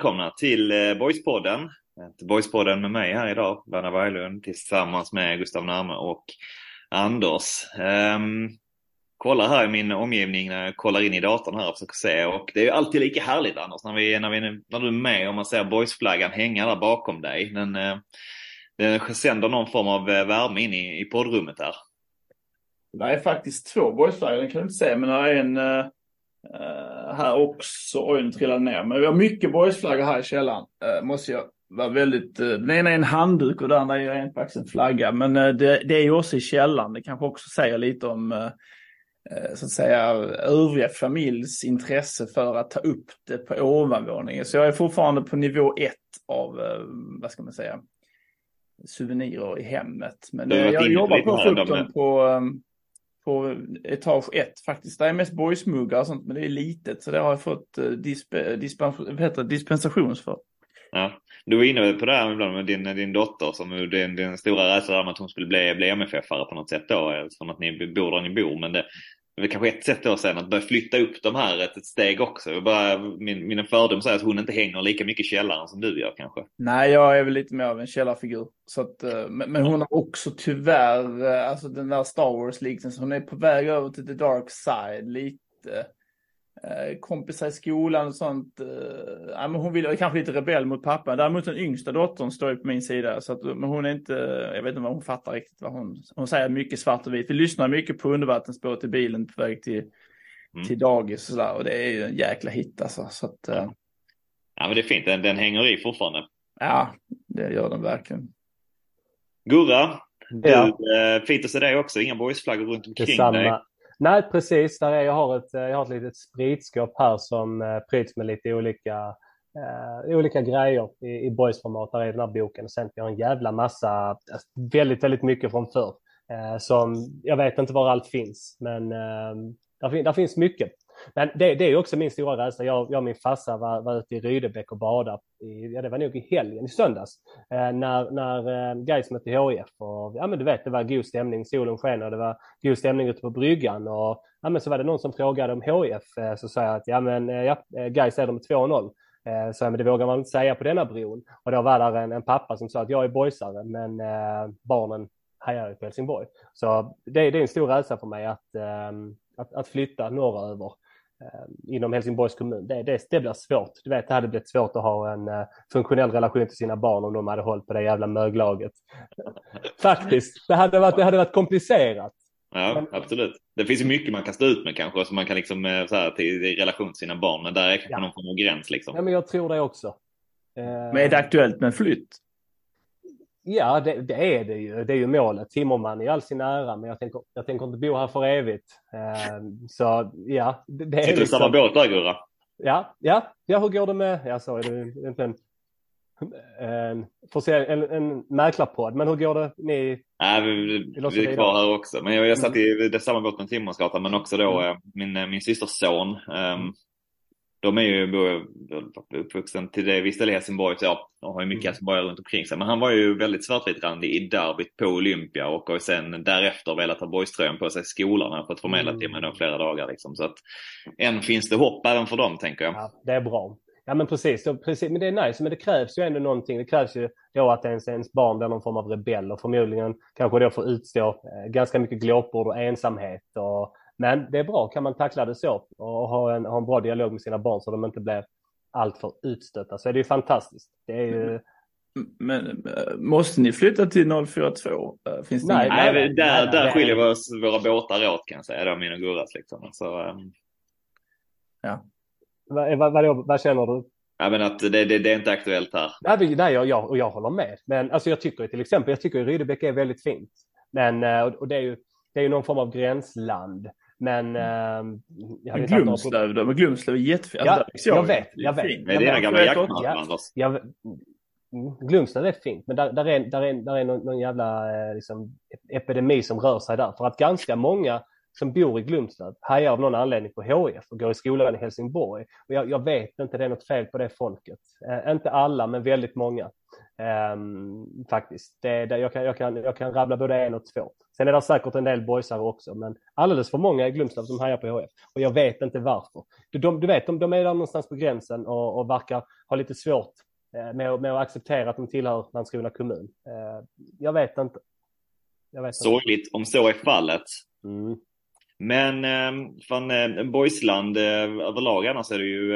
välkomna till eh, Boyspodden. Till Boyspodden med mig här idag, Berna Berglund, tillsammans med Gustav Närme och Anders. Um, kollar här i min omgivning när jag kollar in i datorn här och försöker se och det är ju alltid lika härligt Anders när, vi, när, vi, när du är med och man ser Boysflaggan hänga där bakom dig. Den, eh, den sänder någon form av eh, värme in i, i poddrummet här. Det är faktiskt två Boysflaggor, den kan du inte se, men det är en uh... Här också, oj nu trillade ner. Men vi har mycket boysflaggor här i källaren. Uh, måste jag vara väldigt, uh, den ena är en handduk och den andra är en, faktiskt en flagga. Men det, det, är ju också i källaren. Det kanske också säger lite om så att säga övriga familjs intresse för att ta upp det på ovanvåningen. Så jag är fortfarande på nivå ett av, vad ska man säga, souvenirer i hemmet. Men jag jobbar på att få upp dem på um, på etage ett faktiskt. Det är mest boysmuggar och sånt, men det är litet. Så det har jag fått eh, disp eh, dispens dispensation dispensations för. Ja, du var inne på det här ibland med din, din dotter som eh, din, din stora rädsla att hon skulle bli, bli MFF-are på något sätt då. Som att ni bor där ni bor. Men det, det är kanske ett sätt då sen att börja flytta upp de här ett, ett steg också. Bara, min, min fördom säger att hon inte hänger lika mycket i källaren som du gör kanske. Nej, jag är väl lite mer av en källarfigur. Så att, eh, men, men hon har också tyvärr, eh, alltså den där Star Wars-liknelsen, hon är på väg över till the dark side lite. Eh, kompisar i skolan och sånt. ja, men hon vill kanske lite rebell mot pappa. Däremot den yngsta dottern står ju på min sida. Så att, men hon är inte, jag vet inte vad hon fattar riktigt. Vad hon, hon säger mycket svart och vitt. Vi lyssnar mycket på undervattensbåt i bilen på väg till, mm. till dagis och sådär. Och det är ju en jäkla hit alltså. Så att, ja. ja men det är fint, den, den hänger i fortfarande. Ja, det gör den verkligen. Gurra, du, ja. eh, fint att se dig också. Inga boysflaggor runt omkring Detsamma. dig. Nej, precis. Där är, jag, har ett, eh, jag har ett litet spritskåp här som eh, pryds med lite olika, eh, olika grejer i, i boysformat. Där är den här boken. Och sen jag har en jävla massa, alltså, väldigt, väldigt mycket från förr. Eh, som, jag vet inte var allt finns, men eh, där, där finns mycket. Men det, det är också min stora rädsla. Jag, jag och min farsa var, var ute i Rydebäck och badade. I, ja, det var nog i helgen, i söndags. Eh, när när eh, Gais mötte HIF. Och, ja, men du vet, det var god stämning. Solen sken och det var god stämning ute på bryggan. Och, ja, men så var det någon som frågade om HIF. Eh, så sa jag att ja, men, eh, ja, eh, Gais är de 2-0. Eh, så men det vågar man inte säga på denna bron. Och då var där en, en pappa som sa att jag är boysare men eh, barnen hejar på Helsingborg. Så det, det är en stor rädsla för mig att, eh, att, att flytta norröver eh, inom Helsingborgs kommun. Det, det, det blir svårt. Du vet, det hade blivit svårt att ha en uh, funktionell relation till sina barn om de hade hållit på det jävla möglaget. Faktiskt, det hade varit, det hade varit komplicerat. Ja, men, absolut. Det finns ju mycket man kan stå ut med kanske, som man kan liksom eh, så här, till, i relation till sina barn, men där är kanske ja. någon form av gräns liksom. Ja, men jag tror det också. Men är det aktuellt med flytt? Ja, det, det, är det ju. Det är ju målet. Timmerman i all sin ära, men jag tänker, jag tänker inte bo här för evigt. Eh, så ja. Det, det Sitter du i samma liksom- båt där, Gurra? Ja, ja, ja, hur går det med, ja, så är det inte en, en, en, en mäklarpodd, men hur går det? Ni, Nej, vi, vi, är kvar här också. Men jag, jag satt i det samma båt med Timmersgatan, men också då mm. min, min systers son. Um, de är ju uppvuxen till det, visst i Helsingborg, så ja, de har ju mycket mm. Helsingborg runt omkring sig. Men han var ju väldigt svartvitrandig i derbyt på Olympia och har sen därefter velat ha boyströjan på sig i skolan. har fått förmedlat till mig då flera dagar liksom. Så att än finns det hopp även för dem, tänker jag. Ja, det är bra. Ja men precis, precis, men det är nice. Men det krävs ju ändå någonting. Det krävs ju då att ens, ens barn blir någon form av rebell och förmodligen kanske då får utstå eh, ganska mycket glåpord och ensamhet och men det är bra, kan man tackla det så och ha en, ha en bra dialog med sina barn så de inte blir alltför utstötta så är det ju fantastiskt. Det är ju... Men måste ni flytta till 042? Finns det nej, nej, nej, där, nej, där skiljer vi oss våra båtar åt kan jag säga, då, min och Gurras liksom. Så, um... Ja. Vad, vad, vad, vad känner du? Ja, men att det, det, det är inte aktuellt här. Nej, nej jag, jag, och jag håller med. Men alltså, jag tycker till exempel, jag tycker Rydebäck är väldigt fint. Men, eh, och det är ju, det är ju någon form av gränsland. Men... Mm. Eh, men Glumslöv då? Men Glumslöv är jättefint. Ja, alltså, jag, jag vet, jag vet. Det är gamla jaktmarken, ja, Glumslöv är fint, men där, där, är, där, är, där är någon, någon jävla eh, liksom, epidemi som rör sig där. För att ganska många som bor i Glumslöv hejar av någon anledning på HF och går i skolan i Helsingborg. Och jag, jag vet inte, det är något fel på det folket. Eh, inte alla, men väldigt många. Um, faktiskt. Det, det, jag, kan, jag, kan, jag kan rabbla både en och två. Sen är det säkert en del boysare också, men alldeles för många i Glumslöv som hejar på HF. Och jag vet inte varför. Du, de, du vet, de, de är där någonstans på gränsen och, och verkar ha lite svårt eh, med, med att acceptera att de tillhör Landskrona kommun. Eh, jag vet inte. Jag vet Sorgligt om så är fallet. Mm. Men eh, från eh, Boysland eh, överlag annars är det ju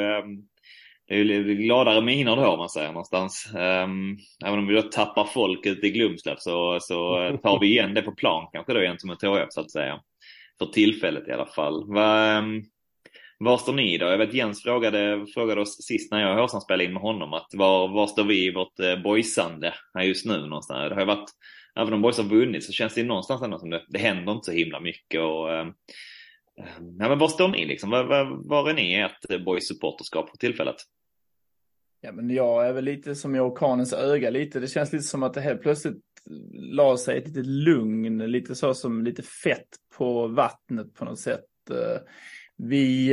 det är ju gladare miner då om man säger någonstans. Um, även om vi då tappar folk ute i Glumslöv så, så eh, tar vi igen det på plan kanske då gentemot HF så att säga. För tillfället i alla fall. Va, um, var står ni då? Jag vet Jens frågade, frågade oss sist när jag och Håsan spelade in med honom att var, var står vi i vårt eh, boysande här just nu någonstans? Det har ju varit, även om boys har vunnit så känns det någonstans ändå som det, det händer inte så himla mycket och um, Ehm, nej, men var står ni liksom? Var, var, var är ni i ert eh, boys supporterskap för tillfället? Ja, men jag är väl lite som i orkanens öga lite. Det känns lite som att det helt plötsligt eh, la sig ett litet lugn, lite så som lite fett på vattnet på något sätt. Eh, vi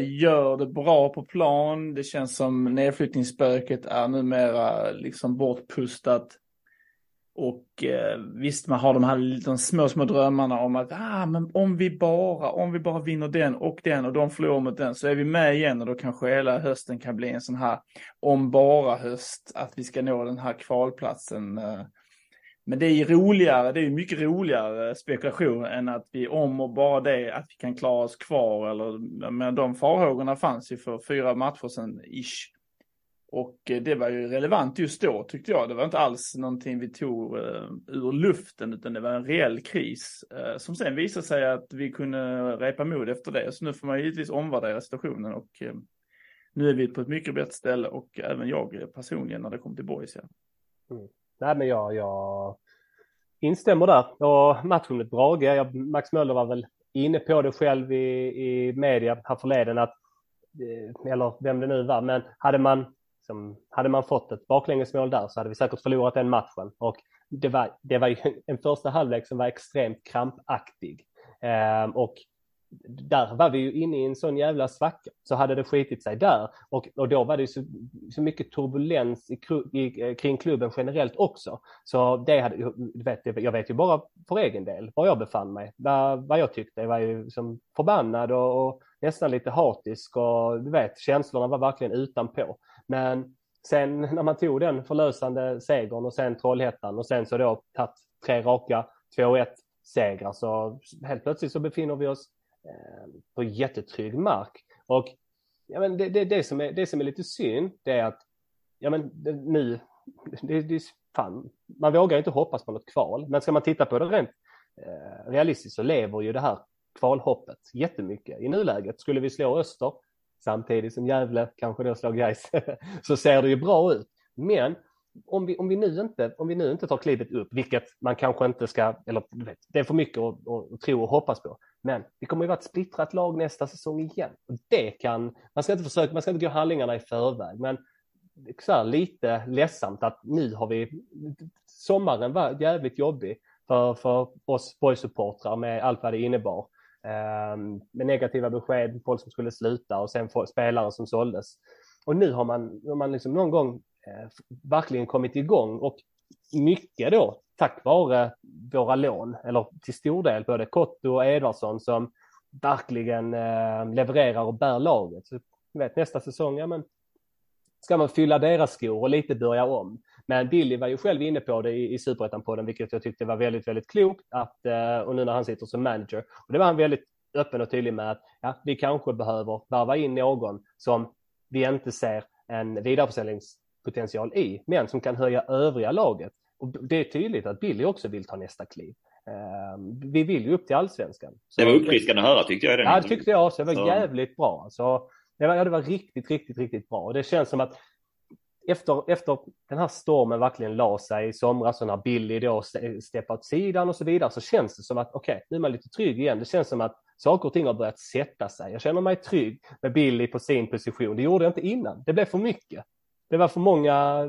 gör det bra på plan. Det känns som nedflyttningsspöket är numera liksom bortpustat. Och eh, visst, man har de här de små, små drömmarna om att ah, men om vi bara, om vi bara vinner den och den och de förlorar mot den så är vi med igen och då kanske hela hösten kan bli en sån här om bara höst, att vi ska nå den här kvalplatsen. Eh. Men det är ju roligare, det är mycket roligare spekulation än att vi om och bara det, att vi kan klara oss kvar eller, men de farhågorna fanns ju för fyra matcher sedan ish. Och eh, det var ju relevant just då tyckte jag. Det var inte alls någonting vi tog eh, ur luften utan det var en reell kris eh, som sen visade sig att vi kunde repa mod efter det. Så nu får man givetvis omvärdera situationen och nu är vi på ett mycket bättre ställe och även jag personligen när det kommer till Boys. Ja. Mm. Nej men jag, jag instämmer där och matchen mot Brage, Max Möller var väl inne på det själv i, i media här förleden att eller vem det nu var, men hade man Liksom, hade man fått ett baklängesmål där så hade vi säkert förlorat den matchen. Och det var, det var ju en första halvlek som var extremt krampaktig. Eh, och där var vi ju inne i en sån jävla svacka. Så hade det skitit sig där och, och då var det så, så mycket turbulens i, i, eh, kring klubben generellt också. Så det hade, vet, jag vet ju bara för egen del var jag befann mig. Vad, vad jag tyckte jag var ju som förbannad och, och nästan lite hatisk och du vet känslorna var verkligen utanpå. Men sen när man tog den förlösande segern och sen Trollhättan och sen så då tagit tre raka 2-1 segrar så helt plötsligt så befinner vi oss eh, på jättetrygg mark. Och ja, men det, det, det, som är, det som är lite synd det är att ja, men det, nu, det, det, fan, man vågar inte hoppas på något kval. Men ska man titta på det rent eh, realistiskt så lever ju det här kvalhoppet jättemycket i nuläget. Skulle vi slå Öster samtidigt som Gävle kanske då slår Gais så ser det ju bra ut. Men om vi, om vi, nu inte, om vi nu inte tar klivet upp, vilket man kanske inte ska, eller vet, det är för mycket att, att, tro och hoppas på. Men vi kommer ju vara ett splittrat lag nästa säsong igen. Och det kan, man ska inte försöka, man ska inte gå handlingarna i förväg, men så här, lite ledsamt att nu har vi, sommaren var jävligt jobbig för, för oss boysupportrar med allt vad det innebar. Ehm, med negativa besked, folk som skulle sluta och sen spelare som såldes. Och nu har man, har man liksom någon gång eh, verkligen kommit igång och mycket då tack vare våra lån, eller till stor del både Kotto och Edvardsson som verkligen eh, levererar och bär laget. Så, vet, nästa säsong, ja men ska man fylla deras skor och lite börja om. Men Billy var ju själv inne på det i, i Superettan-podden, vilket jag tyckte var väldigt, väldigt klokt. Att, eh, och nu när han sitter som manager. Och det var han väldigt öppen och tydlig med att ja, vi kanske behöver varva in någon som vi inte ser en vidareförsäljningspotential i, men som kan höja övriga laget. Och det är tydligt att Billy också vill ta nästa kliv. Uh, vi vill ju upp till allsvenskan. Så det var uppfriskande att höra tyckte jag. Ja, det tyckte jag också. Det var så. jävligt bra. Så det var, ja, det var riktigt, riktigt, riktigt bra. Och det känns som att efter, efter den här stormen verkligen la sig i somras och när Billy då steppade åt sidan och så vidare så känns det som att okej, okay, nu är man lite trygg igen. Det känns som att saker och ting har börjat sätta sig. Jag känner mig trygg med Billy på sin position. Det gjorde jag inte innan. Det blev för mycket. Det var för många,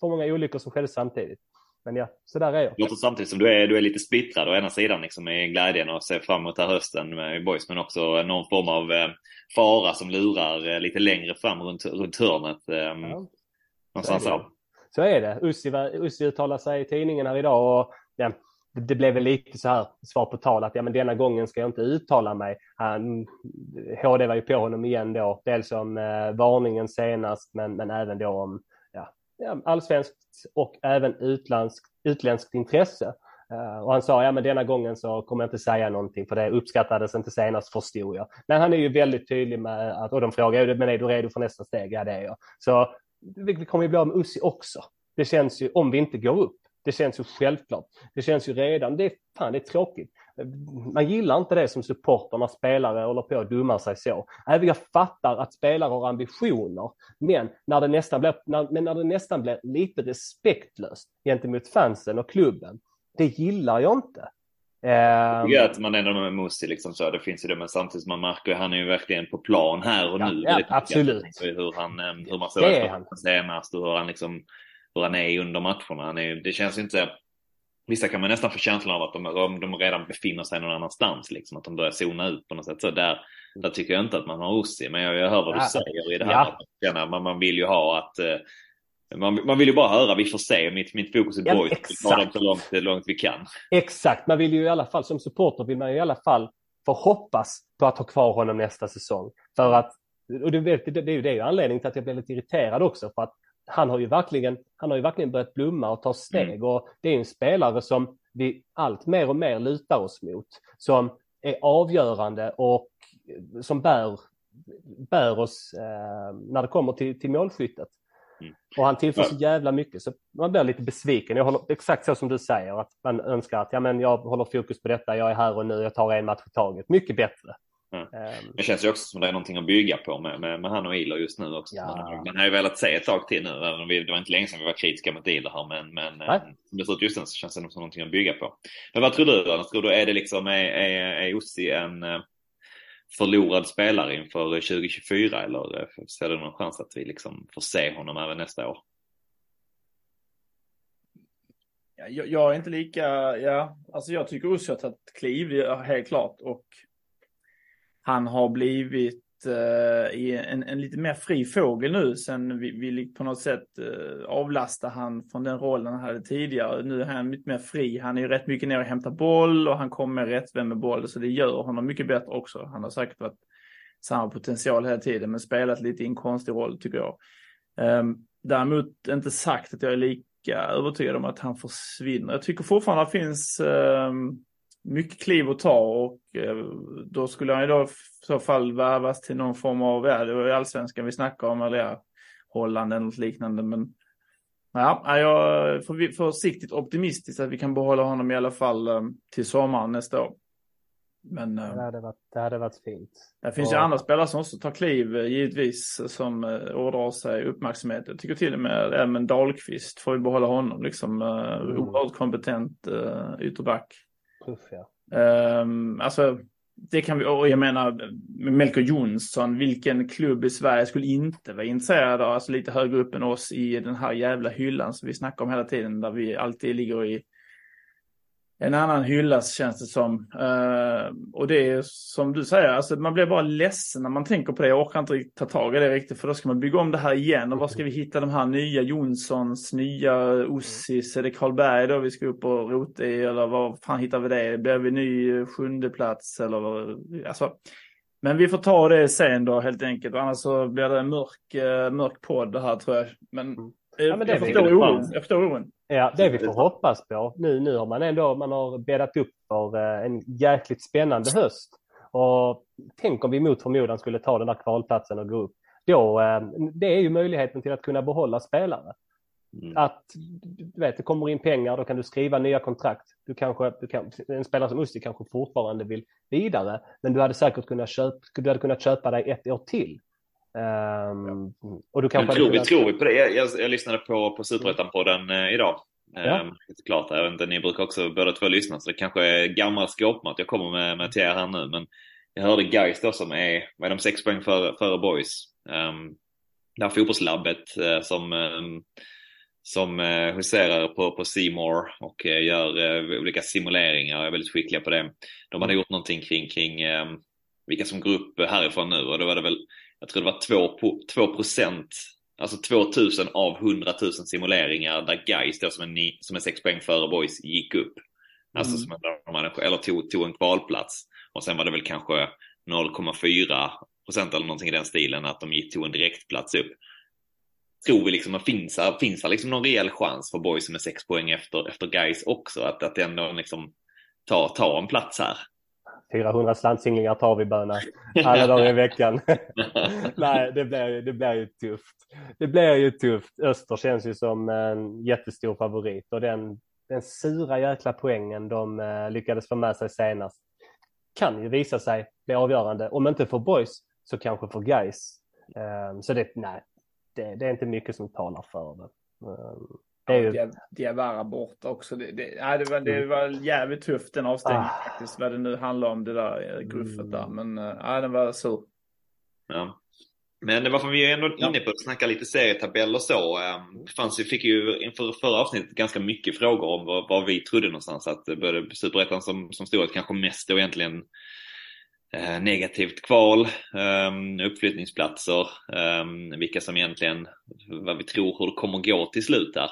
för många olyckor som skedde samtidigt. Men ja, så där är jag. Låter samtidigt som du är, du är lite splittrad. Å ena sidan liksom i glädjen och ser fram emot här hösten med boys, men också någon form av eh, fara som lurar eh, lite längre fram runt, runt hörnet. Eh, ja. Någonstans så. så är det. Ussi, Ussi uttalar sig i tidningen här idag och ja, det blev väl lite så här svar på tal att ja, men denna gången ska jag inte uttala mig. Han, HD var ju på honom igen då, dels om eh, varningen senast men, men även då om ja, allsvenskt och även utländskt, utländskt intresse. Uh, och han sa, ja men denna gången så kommer jag inte säga någonting för det uppskattades inte senast förstod jag. Men han är ju väldigt tydlig med att, och de frågar, men är du redo för nästa steg? Ja det är jag. Så vi, kommer ju bli av med Ussi också. Det känns ju, om vi inte går upp, det känns ju självklart. Det känns ju redan, det är, fan, det är tråkigt. Man gillar inte det som supporter när spelare håller på att dumma sig så. Även jag fattar att spelare har ambitioner, men när det nästan blir, när, men när det nästan blir lite respektlöst gentemot fansen och klubben, det gillar jag inte. Jag tycker att man ändå med Musti liksom så, det finns ju det, men samtidigt man märker att han är ju verkligen på plan här och ja, nu. Ja, absolut. Hur, han, eh, hur man såg det senast och hur han liksom hur han är under matcherna. Han är, det känns inte... Vissa kan man nästan få känslan av att de, de redan befinner sig någon annanstans, liksom, att de börjar zona ut på något sätt. Så där, där tycker jag inte att man har Ossi, men jag, jag hör vad du ja. säger i det här. Ja. Man, man vill ju ha att eh, man, man, vill ju bara höra, vi får se, mitt, mitt fokus är ja, boys, vi tar dem så långt, långt vi kan. Exakt, man vill ju i alla fall som supporter vill man ju i alla fall få hoppas på att ha kvar honom nästa säsong. För att, och det, det, det, det är ju det anledningen till att jag blev lite irriterad också, för att han har ju verkligen, han har ju verkligen börjat blomma och ta steg mm. och det är en spelare som vi allt mer och mer lutar oss mot, som är avgörande och som bär, bär oss eh, när det kommer till, till målskyttet. Och han tillför så jävla mycket så man blir lite besviken. Jag håller exakt så som du säger att man önskar att ja, men jag håller fokus på detta, jag är här och nu, jag tar en match i taget. Mycket bättre. Mm. Det känns ju också som det är någonting att bygga på med, med, med han och Iler just nu också. Ja. Man, har ju velat se ett tag till nu. Det var inte länge sedan vi var kritiska mot Iler här men, men eh, som det ser ut just nu så känns det som någonting att bygga på. Men vad tror du Anders? Tror du är det liksom, är, är, är Ossi en eh, förlorad spelare inför eh, 2024 eller eh, ser du någon chans att vi liksom får se honom även nästa år? Jag, jag är inte lika, ja, alltså jag tycker Ossi har tagit kliv, helt klart. Och han har blivit uh, en, en lite mer fri fågel nu sen vi, vi på något sätt eh, uh, avlasta han från den rollen han hade tidigare. Nu är han lite mer fri. Han är ju rätt mycket ner och hämtar boll och han kommer rättvänd med boll så det gör honom mycket bättre också. Han har säkert varit samma potential hela tiden men spelat lite i en konstig roll tycker jag. Um, däremot inte sagt att jag är lika övertygad om att han försvinner. Jag tycker fortfarande att det finns um, mycket kliv att ta och eh, då skulle han ju då i så fall värvas till någon form av, ja det var ju allsvenskan vi snackade om eller ja, Holland eller något liknande men ja, jag är försiktigt optimistisk att vi kan behålla honom i alla fall eh, till sommaren nästa år. Men, eh, det, hade varit, det hade varit fint. Det finns och... ju andra spelare som också tar kliv givetvis som ådrar sig uppmärksamhet. Jag tycker till och med även Dahlqvist får vi behålla honom liksom. Mm. Oerhört kompetent ytterback. Puff, ja. Um, ehm, alltså, det kan vi, och jag menar Melker Jonsson, vilken klubb i Sverige skulle inte vara intresserad av, alltså lite högre upp än oss i den här jävla hyllan som vi snackar om hela tiden, där vi alltid ligger i en annan hyllas känns det som. Uh, och det är som du säger, alltså man blir bara ledsen när man tänker på det. Jag orkar inte ta tag i det riktigt för då ska man bygga om det här igen. Och var ska vi hitta de här nya Jonssons, nya Ossis, är det Karlberg då vi ska upp och rota i? Eller var fan hittar vi det? Blir vi ny sjunde plats eller? Alltså, men vi får ta det sen då helt enkelt. Annars så blir det en mörk, uh, mörk podd det här tror jag. Men, mm. ja, men jag, förstår oron. jag förstår oron. Ja, det vi får hoppas på. Nu, nu har man ändå man har bäddat upp för eh, en jäkligt spännande höst. Och tänk om vi mot förmodan skulle ta den där kvalplatsen och gå upp. Då, eh, det är ju möjligheten till att kunna behålla spelare. Mm. Att du vet, det kommer in pengar, då kan du skriva nya kontrakt. Du kanske, du kan, en spelare som Usti kanske fortfarande vill vidare, men du hade säkert kunnat köpa, du hade kunnat köpa dig ett år till. Um, och du kanske tror, vi, tror vi på det? Jag, jag, jag lyssnade på, på Superettan-podden eh, idag. Ja. Um, klart, jag vet inte, ni brukar också båda två lyssna så det kanske är gammal skåpmat jag kommer med, med till er här nu. Men jag hörde Gais då som är, vad är de, sex poäng före, före boys. Um, det här fotbollslabbet uh, som, um, som uh, huserar på, på Seymour och uh, gör uh, olika simuleringar, är väldigt skickliga på det. De hade mm. gjort någonting kring, kring um, vilka som går upp härifrån nu och då var det väl jag tror det var 2 procent alltså 2000 av 100 000 simuleringar där Gais då som är, som är 6 poäng före boys gick upp. Alltså mm. som eller tog, tog en kvalplats. Och sen var det väl kanske 0,4 procent eller någonting i den stilen att de gick, tog en direktplats upp. Tror vi liksom att finns finns här liksom någon reell chans för boys som är 6 poäng efter, efter guys också att, att ändå liksom ta, ta en plats här. 400 slantsinglingar tar vi böna alla dagar i veckan. Nej, det blir, det blir ju tufft. Det blir ju tufft. Öster känns ju som en jättestor favorit och den, den sura jäkla poängen de uh, lyckades få med sig senast kan ju visa sig bli avgörande. Om inte för boys så kanske för guys. Um, så det, nej, det, det, är inte mycket som talar för det. Det är ju... Diawara borta också. Det, det, nej, det, var, det mm. var jävligt tufft den avstängningen ah. faktiskt. Vad det nu handlar om det där eh, gruffet där. Mm. Men nej, den var sur. Ja. Men varför vi är ändå inne på att snacka lite serietabell och så. Um, fanns ju, fick ju inför förra avsnittet ganska mycket frågor om vad, vad vi trodde någonstans att började Superettan som, som stod kanske mest då egentligen eh, negativt kval, um, uppflyttningsplatser, um, vilka som egentligen, vad vi tror hur det kommer gå till slut där.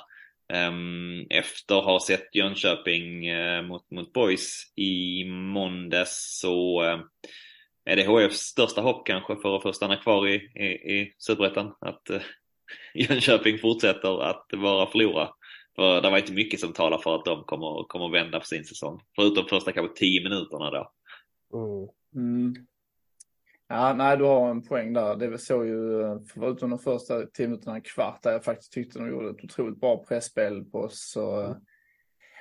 Um, efter att ha sett Jönköping uh, mot, mot Boys i måndags så uh, är det HFs största hopp kanske för att få stanna kvar i, i, i Superettan? Att uh, Jönköping fortsätter att vara förlora. För det var inte mycket som talar för att de kommer, kommer vända på sin säsong. Förutom första kanske tio minuterna då. Mm. Ja, nej, du har en poäng där. Det såg ju, förutom de första tio minuterna, en kvart, där jag faktiskt tyckte de gjorde ett otroligt bra pressspel på oss. Så, mm.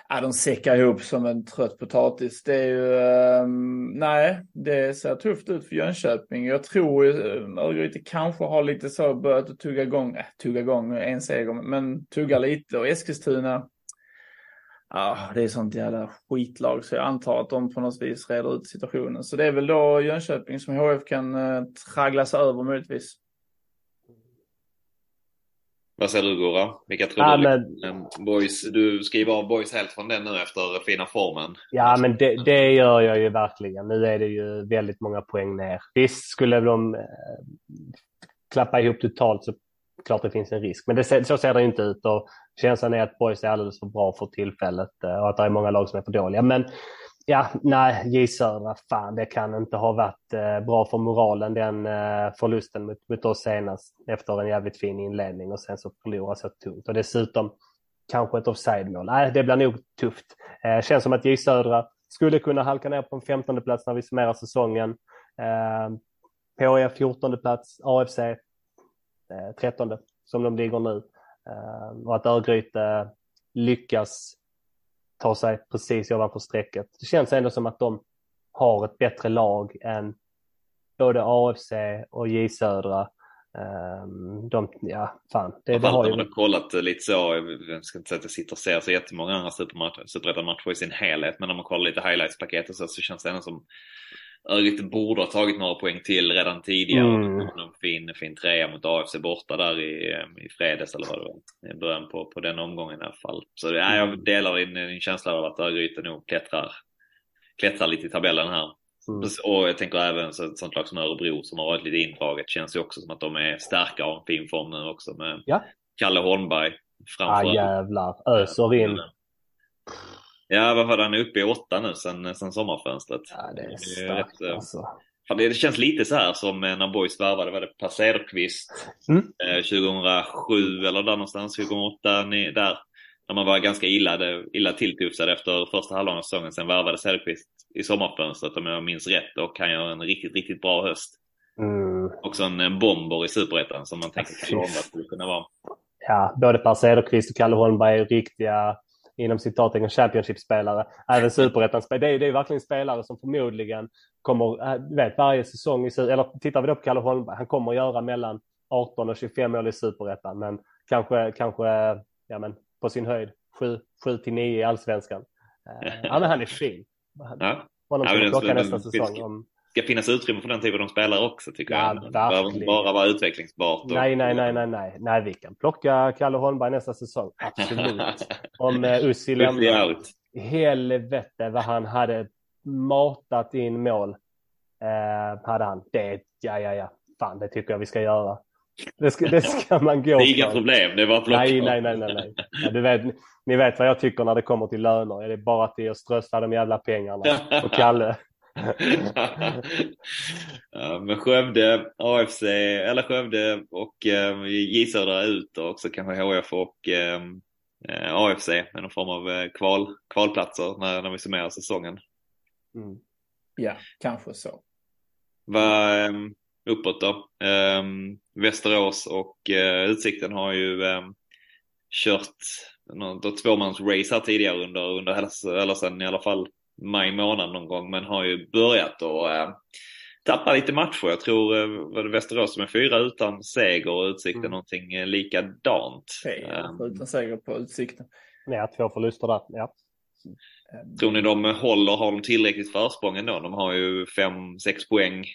ja, de säckar ihop som en trött potatis. Det är ju, um, nej, det ser tufft ut för Jönköping. Jag tror eh, Örgryte kanske har lite så börjat att tugga igång, äh, tugga igång en seger, men tugga lite. Och Eskilstuna, Ja, det är sånt jävla skitlag så jag antar att de på något vis reder ut situationen. Så det är väl då Jönköping som HF kan eh, traggla sig över möjligtvis. Vad säger du Gora? Vilka tror ja, du? Men... Boys, du skriver av Boys helt från den nu efter fina formen. Ja, men det, det, gör jag ju verkligen. Nu är det ju väldigt många poäng ner. Visst skulle de eh, klappa ihop totalt så klart det finns en risk. Men det, så ser det inte ut och känslan är att Boys är alldeles för bra för tillfället eh, och att det är många lag som är för dåliga. Men ja, nej, J Södra, fan det kan inte ha varit eh, bra för moralen den eh, förlusten mot, mot oss senast efter en jävligt fin inledning och sen så förlora så tungt. Och dessutom kanske ett offside-mål. Nej, det blir nog tufft. Eh, känns som att J Södra skulle kunna halka ner på en 15 plats när vi summerar säsongen. Eh, HIF 14 plats, AFC 13 som de ligger nu. Eh, och att Örgryte lyckas ta sig precis ovanför strecket. Det känns ändå som att de har ett bättre lag än både AFC och J Södra. Um, de, ja, fan. Det, det har ju... Man har kollat lite så, jag ska inte säga att jag sitter och ser så jättemånga andra superettan-matcher i sin helhet, men om man kollar lite highlights-paket och så, så känns det ändå som Örgryte borde ha tagit några poäng till redan tidigare. Mm. En fin, fin trea mot AFC borta där i, i fredags eller vad det var. I början på, på den omgången i alla fall. Så ja, jag mm. delar din, din känsla av att Örgryte nog klättrar, klättrar lite i tabellen här. Mm. Och jag tänker även så ett sånt lag som Örebro som har varit lite indraget känns ju också som att de är starka och en fin form nu också med ja. Kalle Holmberg framför. Ah, jävlar, öser in. Ja, vad var han uppe i åtta nu sen, sen sommarfönstret? Ja, det är starkt det, alltså. Det känns lite så här som när Boys värvade, var det Per Cederqvist mm. 2007 eller där någonstans, 2008, ni, där. När man var ganska illa, illa tilltufsad efter första halvan av säsongen. Sen värvade Cederqvist i sommarfönstret om jag minns rätt och kan göra en riktigt, riktigt bra höst. Mm. Också en bomber i superettan som man tänker Holmberg skulle kunna vara. Ja, både Per Cederqvist och Kalle Holmberg är riktiga inom citattecken Championship-spelare, även superettan-spelare. Det, är, det är verkligen spelare som förmodligen kommer, äh, vet varje säsong, i, eller tittar vi då på Kalle Holmberg, han kommer att göra mellan 18 och 25 mål i superettan, men kanske, kanske ja, men på sin höjd 7, 7 till 9 i allsvenskan. Äh, ja, men han är fin. Ja. Honom ja, kan plocka nästa säsong. Om, ska finnas utrymme för den typen av spelare också tycker ja, jag. Det behöver bara vara utvecklingsbart. Och... Nej, nej, nej, nej, nej, nej, vi kan plocka Kalle Holmberg nästa säsong. Absolut. Om uh, Ussi lämnar. Helvete vad han hade matat in mål. Uh, hade han. Det, ja, ja, ja. Fan, det tycker jag vi ska göra. Det ska, det ska man gå Det inga för. problem, det att plocka. Nej, nej, nej, nej. nej. Ja, du vet, ni vet vad jag tycker när det kommer till löner. Det är bara till att strössla de jävla pengarna. Och Kalle. ja, men Skövde, AFC, eller Skövde och eh, J Södra ut och också kanske HF och eh, eh AFC med någon form av eh, kval, kvalplatser när, när vi summerar säsongen. Mm. Ja, kanske så. Vad eh, uppåt då? Eh, Västerås och eh, Utsikten har ju eh, kört något tvåmansrace här tidigare under, under hela, eller sen i alla fall maj månad någon gång, men har ju börjat att äh, tappa lite matcher. Jag tror äh, var det Västerås som är fyra utan seger och Utsikten mm. någonting äh, likadant. Tre um, utan seger på Utsikten. Ja, två förluster där. Ja. Tror ni de håller, har de tillräckligt försprång ändå? De har ju fem, sex poäng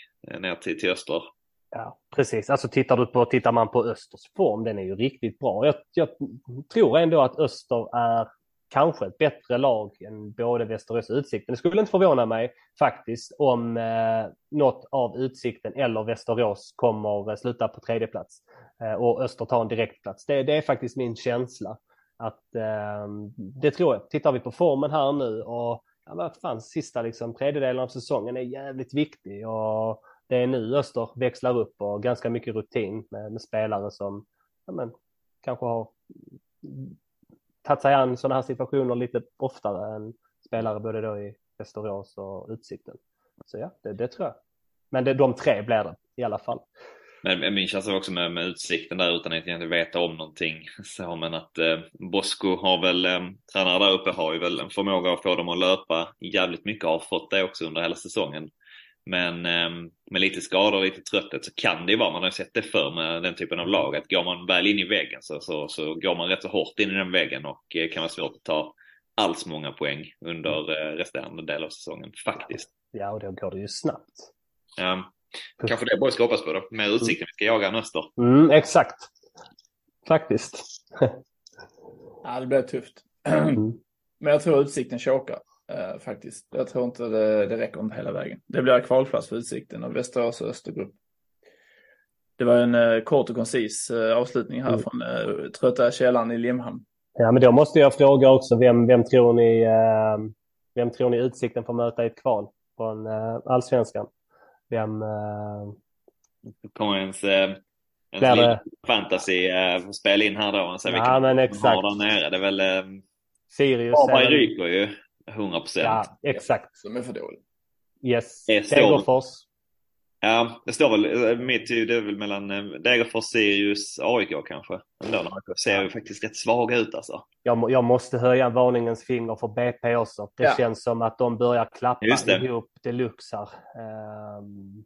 ner till, till Öster. Ja, precis. Alltså tittar, du på, tittar man på Östers form, den är ju riktigt bra. Jag, jag tror ändå att Öster är kanske ett bättre lag än både Västerås och Utsikten. Det skulle inte förvåna mig faktiskt om eh, något av Utsikten eller Västerås kommer eh, sluta på tredje plats eh, och Öster tar en direktplats. Det, det är faktiskt min känsla. Att, eh, det tror jag. Tittar vi på formen här nu och ja, vad fan, sista liksom, tredjedelen av säsongen är jävligt viktig och det är nu Öster växlar upp och ganska mycket rutin med, med spelare som ja, men, kanske har tagit sig an sådana här situationer lite oftare än spelare både då i Västerås och Utsikten. Så ja, det, det tror jag. Men det, de tre blir det i alla fall. Men min känsla också med, med utsikten där utan att egentligen veta om någonting. Så, men att eh, Bosko har väl, eh, tränare där uppe har ju väl en förmåga att få dem att löpa jävligt mycket, har fått det också under hela säsongen. Men eh, med lite skador och lite trötthet så kan det ju vara, man har sett det för med den typen av lag, att går man väl in i väggen så, så, så går man rätt så hårt in i den väggen och eh, kan vara svårt att ta alls många poäng under eh, resterande del av säsongen faktiskt. Ja, och då går det ju snabbt. Ja, kanske det Borg ska hoppas på då, med utsikten vi ska jaga nästa. Mm, exakt. Faktiskt. ja, det blir tufft. Mm. Men jag tror utsikten chokar. Uh, faktiskt. Jag tror inte det, det räcker inte hela vägen. Det blir kvalplats för Utsikten och Västerås och Östergrupp. Det var en uh, kort och koncis uh, avslutning här mm. från uh, Trötta källan i Limhamn. Ja, men då måste jag fråga också, vem, vem, tror, ni, vem tror ni Utsikten får möta i ett kval från allsvenskan? Vem... Kommer ens, ens det... fantasy spela in här då? Så ja, men exakt. Har där nere. Det är väl... Sirius. Varberg ryker ju. 100 procent. Ja, exakt. Som är för dålig. Yes. Degerfors. Ja, det står väl, mitt det är väl mellan eh, Degerfors, Sirius, AIK kanske. Ändå, AIK ser ju faktiskt rätt svaga ut alltså. Jag, jag måste höja varningens finger för BP också. Det ja. känns som att de börjar klappa Just det. ihop deluxe här. Um,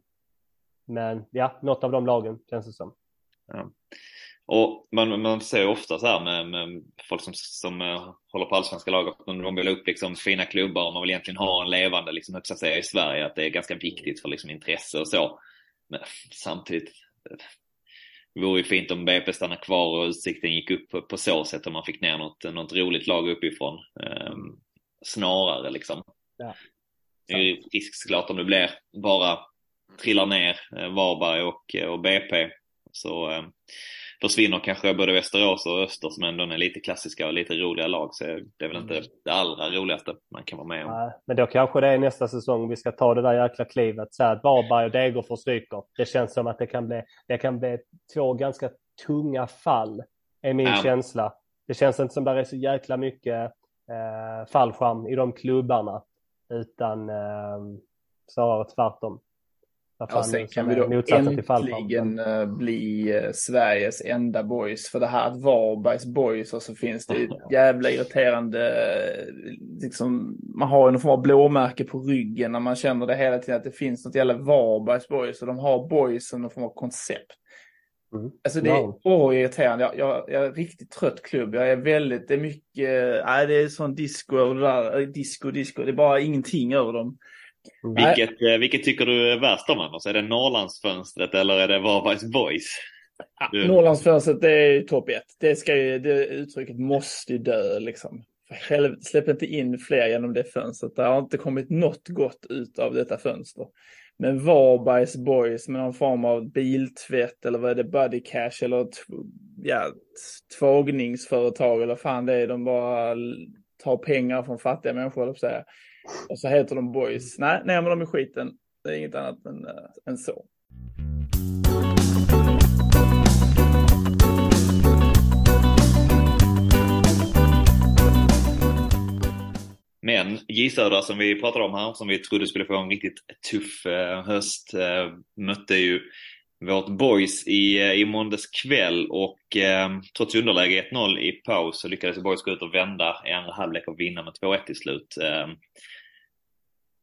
men ja, något av de lagen känns det som. Ja. Och man, man ser ofta så här med, med folk som, som uh, håller på allsvenska lag, att de vill upp liksom fina klubbar och man vill egentligen ha en levande liksom, högsta serie i Sverige, att det är ganska viktigt för liksom, intresse och så. Men samtidigt, det vore ju fint om BP stannar kvar och utsikten gick upp på, på så sätt om man fick ner något, något roligt lag uppifrån. Um, snarare liksom. Ja. Det är ju risk såklart om det blir bara trillar ner eh, Varberg och, och BP. Så um, försvinner kanske både Västerås och Öster som ändå är lite klassiska och lite roliga lag. Så det är väl inte mm. det allra roligaste man kan vara med om. Nej, men då kanske det är nästa säsong vi ska ta det där jäkla klivet. Så att Varberg och Degerfors ryker. Det känns som att det kan bli, det kan bli två ganska tunga fall. Är min ja. känsla. Det känns inte som det är så jäkla mycket eh, fallskärm i de klubbarna. Utan eh, snarare tvärtom. Ja, sen kan vi då äntligen uh, bli uh, Sveriges enda boys. För det här att Varbergs boys och så finns det ett jävla irriterande, uh, liksom, man har ju någon form av blåmärke på ryggen när man känner det hela tiden att det finns något jävla Varbergs boys och de har boys som någon form av koncept. Mm. Alltså det är wow. oh, irriterande. Jag, jag, jag, är en riktigt trött klubb. Jag är väldigt, det är mycket, nej det är sån disco det där, disco, disco. Det är bara ingenting över dem. Vilket, eh, vilket tycker du är värst om annars? Är det Norrlandsfönstret eller är det Varbergs Boys? Ja, Norrlandsfönstret det är topp ett. Det, ska ju, det uttrycket måste ju dö liksom. Själv, släpp inte in fler genom det fönstret. Det har inte kommit något gott ut av detta fönster. Men Varbergs Boys med någon form av biltvätt eller vad är det, Buddy Cash eller ja, tvågningsföretag eller fan det är. De bara tar pengar från fattiga människor, eller säga. Och så heter de Boys. Nej, ner med dem i skiten. Det är inget annat än, äh, än så. Men J Södra som vi pratade om här, som vi trodde skulle få en riktigt tuff eh, höst, eh, mötte ju vårt boys i, eh, i måndags kväll och eh, trots underläge 1-0 i paus så lyckades boys gå ut och vända i andra halvlek och vinna med 2-1 till slut. Eh,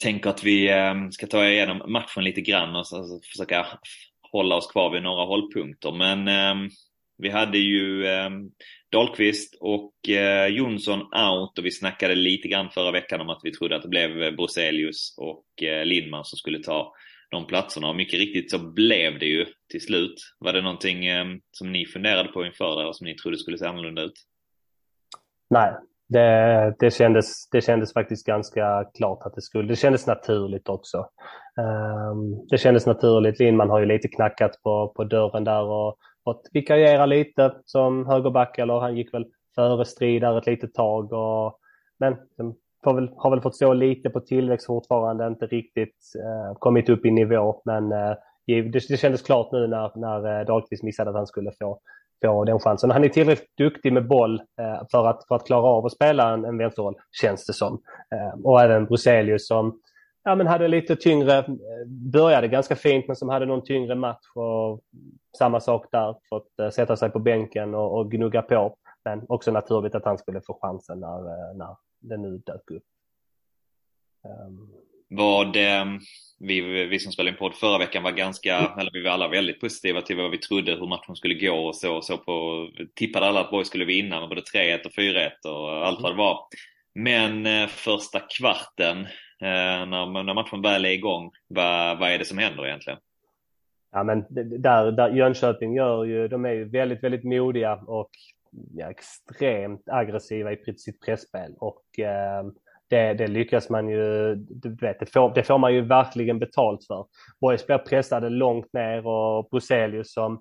tänker att vi eh, ska ta igenom matchen lite grann och så, alltså, försöka hålla oss kvar vid några hållpunkter. Men eh, vi hade ju eh, Dahlqvist och eh, Jonsson out och vi snackade lite grann förra veckan om att vi trodde att det blev Broselius och eh, Lindman som skulle ta de platserna och mycket riktigt så blev det ju till slut. Var det någonting ehm, som ni funderade på inför det och som ni trodde skulle se annorlunda ut? Nej, det, det, kändes, det kändes faktiskt ganska klart att det skulle. Det kändes naturligt också. Ehm, det kändes naturligt. Lindman har ju lite knackat på, på dörren där och fått vikariera lite som högerback eller han gick väl före Strid där ett litet tag. Och, men väl, har väl fått stå lite på tillväxt fortfarande, inte riktigt eh, kommit upp i nivå. Men eh, det, det kändes klart nu när, när eh, Dahlqvist missade att han skulle få, få den chansen. Han är tillräckligt duktig med boll eh, för, att, för att klara av att spela en, en vänsterroll, känns det som. Eh, och även Bruselius som ja, men hade lite tyngre, eh, började ganska fint men som hade någon tyngre match och samma sak där, fått eh, sätta sig på bänken och, och, gnugga på. Men också naturligt att han skulle få chansen när, när det nu dök upp. Um... Vad eh, vi, vi som spelade in podd förra veckan var ganska, eller vi var alla väldigt positiva till vad vi trodde hur matchen skulle gå och så, så på, tippade alla att Borg skulle vinna med både 3-1 och 4-1 och allt vad det var. Men eh, första kvarten Eh, när, när matchen väl är igång, vad, vad är det som händer egentligen? Ja, men där, där Jönköping gör ju, de är ju väldigt, väldigt modiga och ja, extremt aggressiva i sitt pressspel och eh, det, det, lyckas man ju, du vet, det får, det får man ju verkligen betalt för. Boys blir pressade långt ner och Bruselius som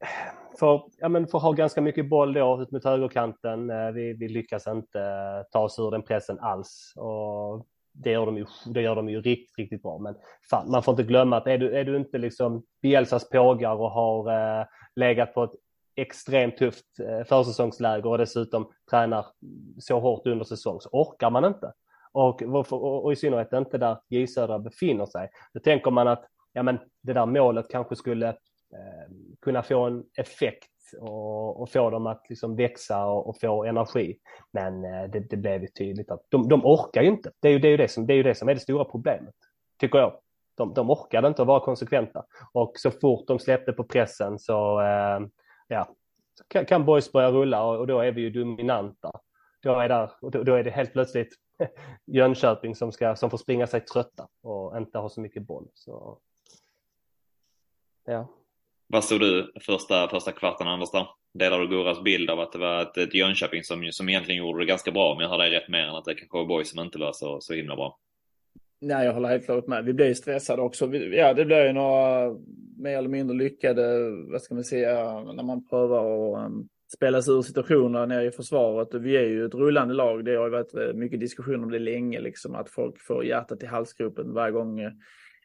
eh, får, ja, men får ha ganska mycket boll då ut mot högerkanten. Eh, vi, vi lyckas inte eh, ta oss ur den pressen alls och det gör de ju, det gör de ju riktigt, riktigt bra. Men fan, man får inte glömma att är du, är du inte liksom Bielsas pågar och har eh, legat på ett extremt tufft eh, försäsongsläger och dessutom tränar så hårt under säsong så orkar man inte. Och, och, och i synnerhet inte där J Södra befinner sig. Då tänker man att ja, men det där målet kanske skulle eh, kunna få en effekt och, och få dem att liksom växa och, och få energi. Men eh, det, det, blev ju tydligt att de, de orkar ju inte. Det är ju det, är ju det, som, det är ju det som är det stora problemet, tycker jag. De, de orkade inte att vara konsekventa och så fort de släppte på pressen så eh, ja, kan, kan boys börja rulla och, och, då är vi ju dominanta. Då är, där, då, då är det helt plötsligt Jönköping som, ska, som får springa sig trötta och inte ha så mycket boll. Så, ja. Vad såg du första, första kvarten Anders? Delar du Goras bild av att det var ett, ett Jönköping som, som egentligen gjorde det ganska bra, men jag har dig rätt mer än att det kanske var boys som inte var så, så himla bra? Nej, jag håller helt klart med. Vi blev ju stressade också. Vi, ja, det blev ju några mer eller mindre lyckade, vad ska man säga, när man prövar att um, spela sig ur situationer nere i försvaret. Och vi är ju ett rullande lag. Det har ju varit eh, mycket diskussion om det länge, liksom att folk får hjärtat i halsgropen varje gång eh,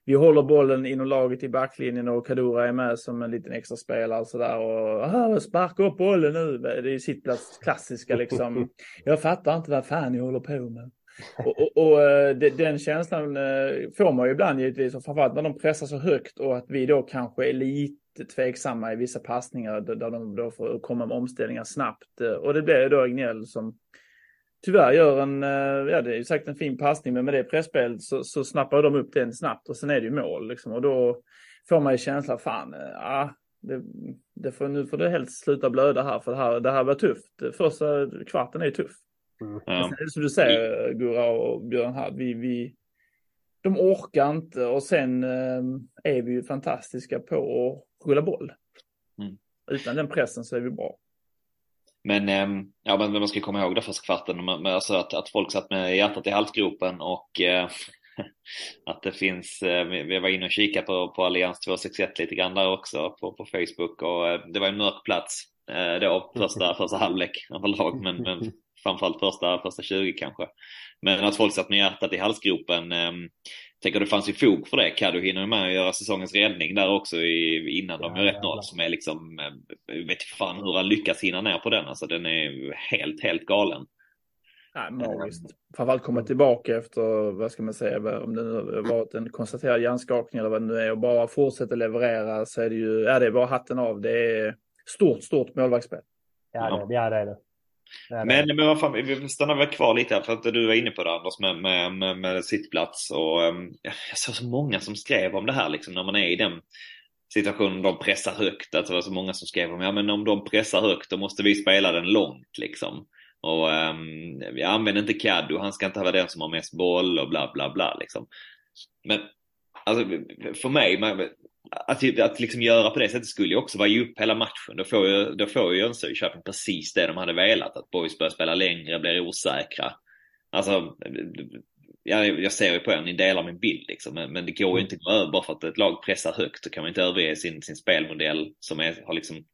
vi håller bollen inom laget i backlinjen och Kadura är med som en liten extra spelare sådär och sparka upp bollen nu. Det är sitt plats klassiska liksom. Jag fattar inte vad fan ni håller på med och, och, och eh, de, den känslan eh, får man ju ibland givetvis och framförallt när de pressar så högt och att vi då kanske är lite tveksamma i vissa passningar där de då får komma med omställningar snabbt. Eh, och det blir då Agnell som tyvärr gör en, ja det är ju sagt en fin passning, men med det pressspelet så, så snappar de upp den snabbt och sen är det ju mål liksom. Och då får man ju känslan, fan, ja, det, det får, nu får det helst sluta blöda här för det här, det här var tufft. Första kvarten är ju tuff. Mm. Ja. Sen, som du säger Gurra och Björn här, vi, vi, de orkar inte och sen eh, är vi ju fantastiska på att rulla boll. Mm. Utan den pressen så är vi bra. men, eh, ja, men man ska komma ihåg det första kvarten, men, alltså att, att folk satt med hjärtat i halsgropen och eh, att det finns, eh, vi var inne och kikade på, på Allians 261 lite grann där också på, på Facebook och eh, det var en mörk plats eh, då första, första halvlek överlag men, men framförallt första, första 20 kanske. Men att folk satt med hjärtat i halsgropen. Eh, tänker det fanns ju fog för det. Kaddo hinner ju med att göra säsongens räddning där också i, innan de gör 1-0 som är liksom, vet fan hur han lyckas hinna ner på den. Alltså den är helt, helt galen. Nej, magiskt. Framförallt komma tillbaka efter, vad ska man säga, om det nu varit en konstaterad hjärnskakning eller vad det nu är och bara fortsätta leverera så är det ju, ja det är bara hatten av. Det är stort, stort målvaktsspel. Ja, det, ja, det är det. Men, men vad fan, vi stannar väl kvar lite här för att du var inne på det Anders med, med, med, med sittplats och ehm, jag såg så många som skrev om det här liksom när man är i den situationen de pressar högt. Alltså det var så många som skrev om ja men om de pressar högt då måste vi spela den långt liksom. Och ehm, um, vi använder inte Caddo, han ska inte vara den som har mest boll och bla bla bla liksom. Men alltså för mig, man, att, att liksom göra på det sättet skulle ju också vara ge upp hela matchen. Då får ju, då får ju Jönköping precis det de hade velat. Att boys börjar spela längre, blir osäkra. Alltså, jag, jag ser ju på er, ni delar min bild liksom. Men, men det går ju mm. inte att gå över bara för att ett lag pressar högt. Då kan man inte överge sin, sin spelmodell som är, har liksom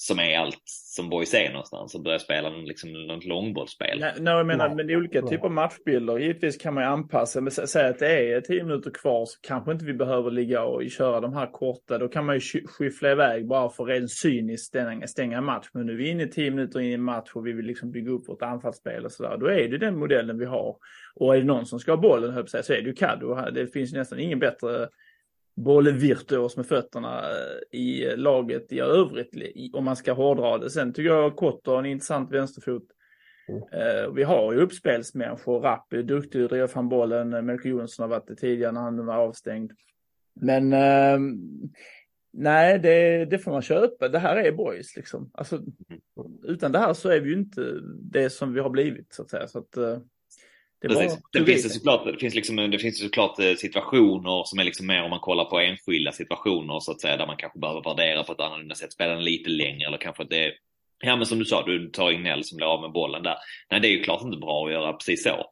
som är allt som boys är någonstans och börja spela liksom något långbollsspel. Nej, nej, jag menar, men det är olika typer av matchbilder. Givetvis kan man ju anpassa, men säga att det är tio minuter kvar så kanske inte vi behöver ligga och köra de här korta. Då kan man ju skyffla iväg bara för rent cyniskt stänga, stänga match. Men nu är vi inne tio minuter in i en match och vi vill liksom bygga upp vårt anfallsspel och sådär. Då är det den modellen vi har. Och är det någon som ska ha bollen, höll så är det ju Caddo. Det finns nästan ingen bättre bollvirtuos med fötterna eh, i laget i övrigt, om man ska hårdra det. Sen tycker jag Kotter en intressant vänsterfot. Mm. Vi har ju uppspelsmänniskor, Rapp är duktig driva fram bollen, Melker Jonsson har varit det tidigare när han var avstängd. Men äh, nej, det, det, får man köpa. Det här är boys liksom. Alltså, mm. utan det här så är vi ju inte det som vi har blivit så att säga. Så att, äh, det, Precis. det finns det såklart, det finns liksom, det finns såklart eh, situationer som är liksom mer om man kollar på enskilda situationer så att säga där man kanske behöver värdera på ett annorlunda sätt, spela den lite längre eller kanske att det är, ja men som du sa, du tar Ignell som blir av med bollen där. Nej det är ju klart inte bra att göra precis så.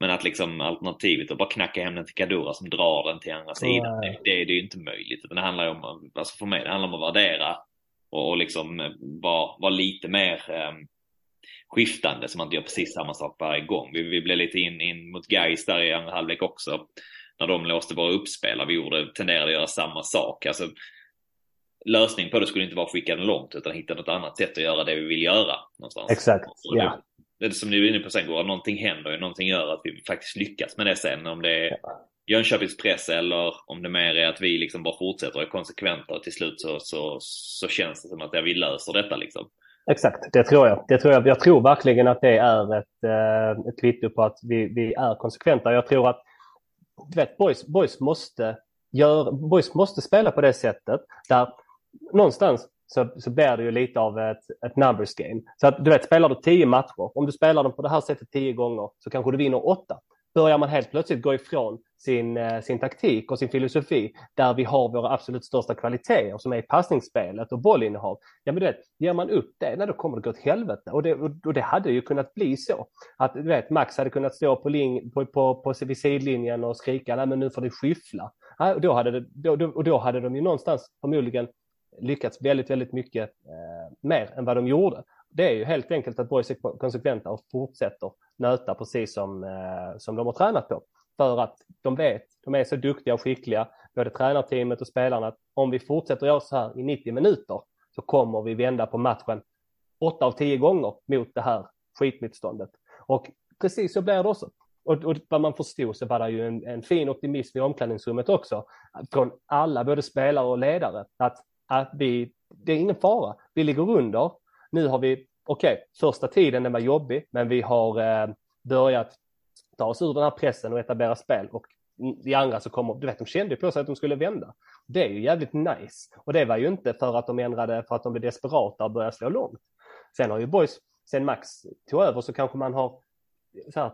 Men att liksom alternativet att bara knacka hem den till Kadura som drar den till andra sidan, det, det, det är ju inte möjligt. Utan det handlar ju om, alltså för mig, det handlar om att värdera och, och liksom eh, vara var lite mer um, skiftande så man inte gör precis samma sak varje gång. Vi, vi blev lite in, in mot Gais där i andra halvlek också. När de låste våra uppspel. Vi gjorde, tenderade att göra samma sak. Alltså, lösning på det skulle inte vara att skicka den långt utan hitta något annat sätt att göra det vi vill göra. Någonstans. Exakt, ja. Det, det som ni är inne på sen går, någonting händer, någonting gör att vi faktiskt lyckas med det sen. Om det är Jönköpings press eller om det mer är att vi liksom bara fortsätter och är konsekventa och till slut så, så, så känns det som att ja, vi löser detta liksom. Exakt, det tror jag. Det tror jag. jag tror verkligen att det är ett, eh, ett kvitto på att vi, vi är konsekventa. Jag tror att du vet, boys, boys, måste gör, boys måste spela på det sättet där någonstans så, så blir det ju lite av ett, ett numbers game. Så att du vet, spelar du tio matcher, om du spelar dem på det här sättet tio gånger så kanske du vinner åtta börjar man helt plötsligt gå ifrån sin, eh, sin taktik och sin filosofi där vi har våra absolut största kvaliteter som är passningsspelet och bollinnehav. Ja men du vet, ger man upp det, nej, då kommer det gå åt helvete. Och det, och det hade ju kunnat bli så. Att du vet, Max hade kunnat stå på, lin, på, på, på, vid sidlinjen och skrika, nej men nu får du skyffla. Ja, och, då hade det, då, då, och då hade de ju någonstans förmodligen lyckats väldigt, väldigt mycket eh, mer än vad de gjorde. Det är ju helt enkelt att boys är konsekventa och fortsätter nöta precis som, eh, som de har tränat på. För att de vet, de är så duktiga och skickliga, både tränarteamet och spelarna, att om vi fortsätter göra så här i 90 minuter så kommer vi vända på matchen åtta av tio gånger mot det här skitmotståndet. Och precis så blir det också. Och, och vad man förstod så var det ju en, en fin optimism i omklädningsrummet också från alla, både spelare och ledare, att, att vi, det är ingen fara, vi ligger under, nu har vi, okej, okay, första tiden den var jobbig, men vi har eh, börjat ta oss ur den här pressen och etablera spel och i andra så kommer, du vet, de kände på sig att de skulle vända. Det är ju jävligt nice. Och det var ju inte för att de ändrade, för att de blev desperata och började slå långt. Sen har ju boys, sen Max tog över så kanske man har så här,